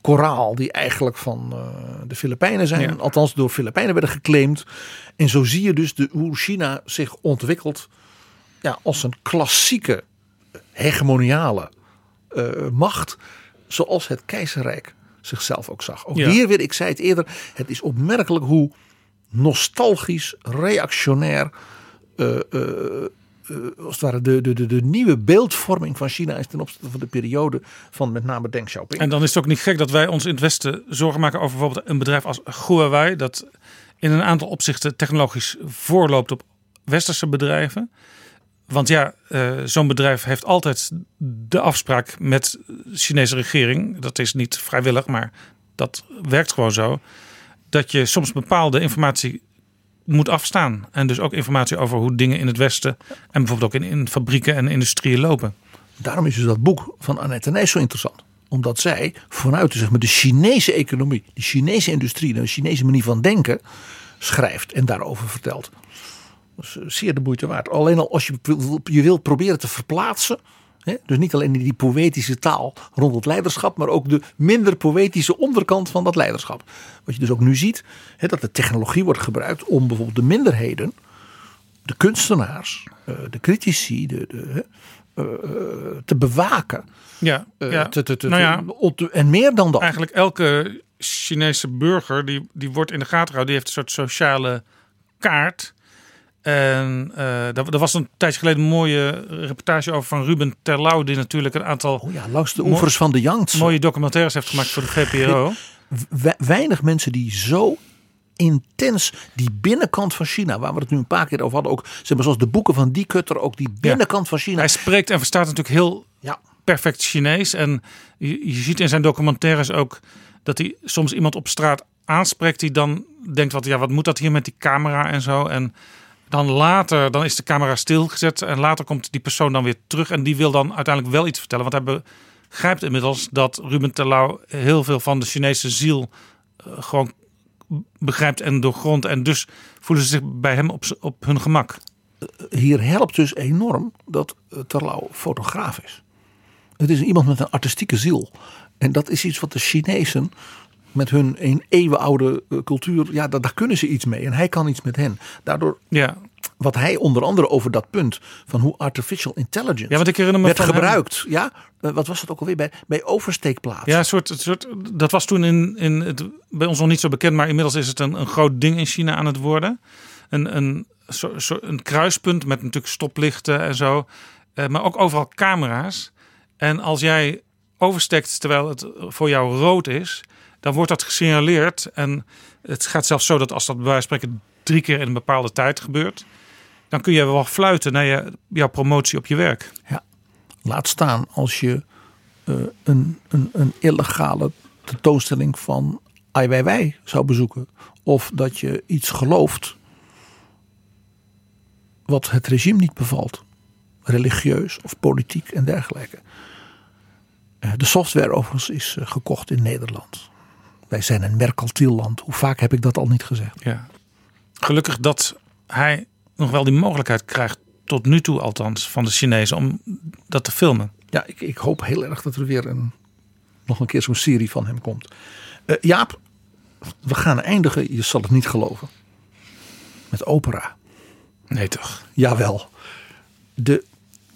koraal. Die eigenlijk van de Filipijnen zijn. Ja. Althans door Filipijnen werden geclaimd. En zo zie je dus de, hoe China zich ontwikkelt ja, als een klassieke hegemoniale eh, macht. Zoals het keizerrijk zichzelf ook zag. Ook Ja. hier weer, ik zei het eerder. Het is opmerkelijk hoe nostalgisch, reactionair. eh, eh, als het ware de, de, de, de nieuwe beeldvorming van China is ten opzichte van de periode van met name Deng Xiaoping. En dan is het ook niet gek dat wij ons in het Westen zorgen maken over bijvoorbeeld een bedrijf als Huawei. Dat in een aantal opzichten technologisch voorloopt op westerse bedrijven. Want ja, eh, zo'n bedrijf heeft altijd de afspraak met de Chinese regering. Dat is niet vrijwillig, maar dat werkt gewoon zo. Dat je soms bepaalde informatie moet afstaan. En dus ook informatie over hoe dingen in het Westen en bijvoorbeeld ook in, in fabrieken en industrieën lopen. Daarom is dus dat boek van Annette Nijs zo interessant. Omdat zij vanuit de Chinese economie, de Chinese industrie, de Chinese manier van denken schrijft en daarover vertelt. Zeer de moeite waard. Alleen al als je je wilt proberen te verplaatsen. Hè, dus niet alleen in die poëtische taal rond het leiderschap, maar ook de minder poëtische onderkant van dat leiderschap. Wat je dus ook nu ziet, hè, dat de technologie wordt gebruikt om bijvoorbeeld de minderheden, de kunstenaars, eh, de critici, de, de, eh, eh, te bewaken. Ja, ja. te- te- te- nou ja, en meer dan dat. Eigenlijk elke Chinese burger die, die wordt in de gaten gehouden. Die heeft een soort sociale kaart. En eh er, er was een tijdje geleden een mooie reportage over van Ruben Terlouw. Die natuurlijk een aantal Oh ja, langs de oevers van de Yangtze. mooie documentaires heeft gemaakt voor de VPRO. we- weinig mensen die zo intens die binnenkant van China, waar we het nu een paar keer over hadden, ook zeg maar zoals de boeken van die Kutter, ook die binnenkant van China. Hij spreekt en verstaat natuurlijk heel Ja. perfect Chinees. En je, je ziet in zijn documentaires ook dat hij soms iemand op straat aanspreekt die dan denkt wat ja wat moet dat hier met die camera en zo en dan later, dan is de camera stilgezet en later komt die persoon dan weer terug en die wil dan uiteindelijk wel iets vertellen. Want hij begrijpt inmiddels dat Ruben Terlouw heel veel van de Chinese ziel eh, gewoon begrijpt en doorgrondt. En dus voelen ze zich bij hem op, op hun gemak. hier helpt dus enorm dat eh, Terlouw fotograaf is. Het is iemand met een artistieke ziel. En dat is iets wat de Chinezen met hun een eeuwenoude eh, cultuur, ja, daar, daar kunnen ze iets mee. En hij kan iets met hen. Daardoor, Ja, wat hij onder andere over dat punt van hoe artificial intelligence ja want ik herinner me werd hem- gebruikt. Ja, eh, wat was het ook alweer bij, bij oversteekplaatsen? Ja, een soort, soort, dat was toen in, in het, bij ons nog niet zo bekend, maar inmiddels is het een, een groot ding in China aan het worden. Een, een, zo, zo- een kruispunt met natuurlijk stoplichten en zo, eh, maar ook overal camera's. En als jij oversteekt terwijl het voor jou rood is, dan wordt dat gesignaleerd. En het gaat zelfs zo dat als dat bij wijze van spreken drie keer in een bepaalde tijd gebeurt, dan kun je wel fluiten naar je, jouw promotie op je werk. Laat staan als je eh, een, een, een illegale tentoonstelling van Ai zou bezoeken. Of dat je iets gelooft wat het regime niet bevalt. Religieus of politiek en dergelijke. Eh, de software overigens is eh, gekocht in Nederland. Wij zijn een mercantiel land. Hoe vaak heb ik dat al niet gezegd? Ja. Gelukkig dat hij nog wel die mogelijkheid krijgt, tot nu toe althans, van de Chinezen om dat te filmen. Ja, ik, ik hoop heel erg dat er weer een, nog een keer zo'n serie van hem komt. Eh, Jaap, we gaan eindigen, je zal het niet geloven, met opera. Nee toch? Jawel. De,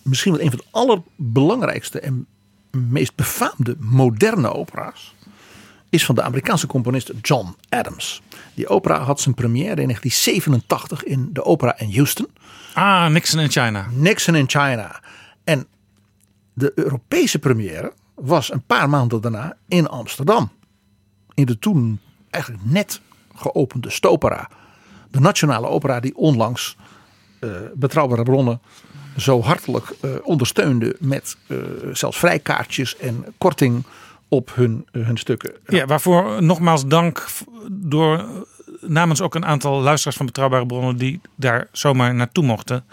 misschien wel een van de allerbelangrijkste en meest befaamde moderne opera's is van de Amerikaanse componist John Adams. Die opera had zijn première in 1987 in de opera in Houston. Ah, Nixon in China. Nixon in China. En de Europese première was een paar maanden daarna in Amsterdam. In de toen eigenlijk net geopende Stopera. De nationale opera die onlangs eh, betrouwbare bronnen zo hartelijk eh, ondersteunde met eh, zelfs vrijkaartjes en korting op hun, hun stukken. Ja, waarvoor nogmaals dank door eh, namens ook een aantal luisteraars van betrouwbare bronnen die daar zomaar naartoe mochten.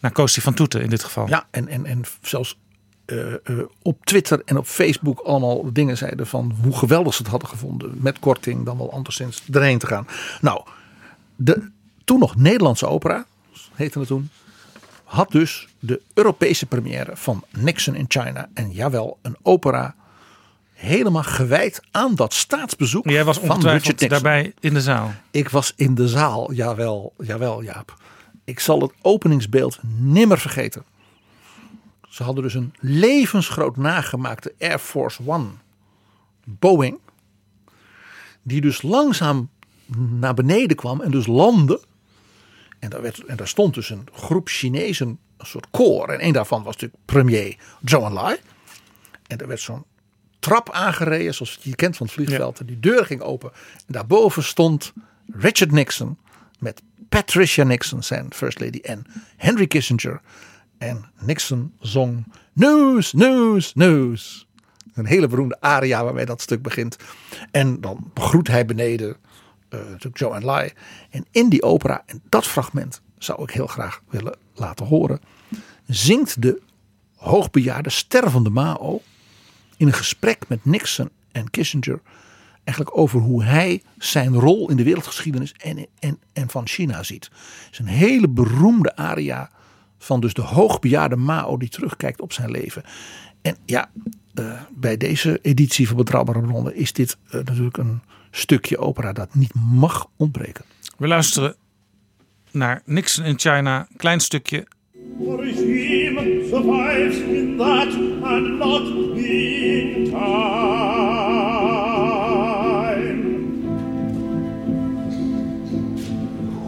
Naar Koostie van Toeten in dit geval. Ja, en, en, en zelfs eh, eh, op Twitter en op Facebook allemaal dingen zeiden van hoe geweldig ze het hadden gevonden. Met korting dan wel anderszins erheen te gaan. Nou, de toen nog Nederlandse opera, heette het toen, had dus de Europese première van Nixon in China. En jawel, een opera helemaal gewijd aan dat staatsbezoek Jij was ongetwijfeld daarbij in de zaal. Ik was in de zaal, jawel, jawel Jaap. Ik zal het openingsbeeld nimmer vergeten. Ze hadden dus een levensgroot nagemaakte Air Force One Boeing. Die dus langzaam naar beneden kwam en dus landde. En daar, werd, en daar stond dus een groep Chinezen, een soort koor. En een daarvan was natuurlijk premier Zhou Enlai. En er werd zo'n trap aangereden, zoals je kent van het vliegveld. En die deur ging open. En daarboven stond Richard Nixon met Patricia Nixon, zijn first lady, en Henry Kissinger. En Nixon zong News, News, News. Een hele beroemde aria waarmee dat stuk begint. En dan begroet hij beneden eh natuurlijk Joe en Lai. En in die opera, en dat fragment zou ik heel graag willen laten horen, zingt de hoogbejaarde stervende Mao in een gesprek met Nixon en Kissinger eigenlijk over hoe hij zijn rol in de wereldgeschiedenis en, en, en van China ziet. Het is een hele beroemde aria van dus de hoogbejaarde Mao die terugkijkt op zijn leven. En ja, eh, bij deze editie van Betrouwbare Bronnen is dit eh, natuurlijk een stukje opera dat niet mag ontbreken. We luisteren naar Nixon in China, klein stukje. The regime survives in that and not in time.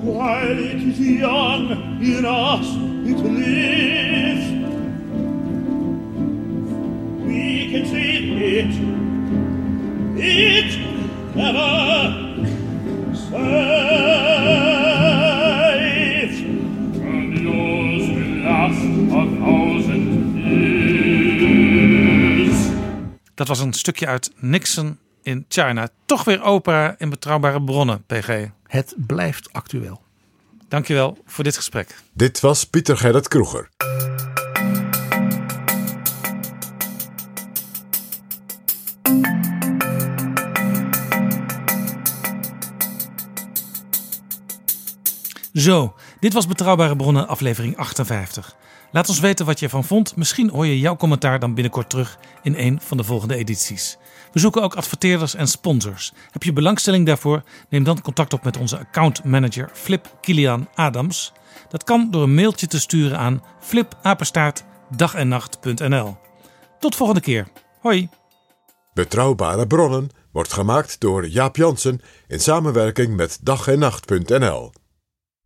While it is young in us, it lives. We can save it. It never. Dat was een stukje uit Nixon in China. Toch weer opera in betrouwbare bronnen, PG. Het blijft actueel. Dankjewel voor dit gesprek. Dit was Pieter Gerrit Kroeger. Zo, dit was Betrouwbare Bronnen aflevering 58. Laat ons weten wat je ervan vond. Misschien hoor je jouw commentaar dan binnenkort terug in een van de volgende edities. We zoeken ook adverteerders en sponsors. Heb je belangstelling daarvoor? Neem dan contact op met onze accountmanager Flip Kilian Adams. Dat kan door een mailtje te sturen aan flipapenstaart.dagennacht.nl. Tot volgende keer. Hoi. Betrouwbare bronnen wordt gemaakt door Jaap Jansen in samenwerking met dag en nacht.nl.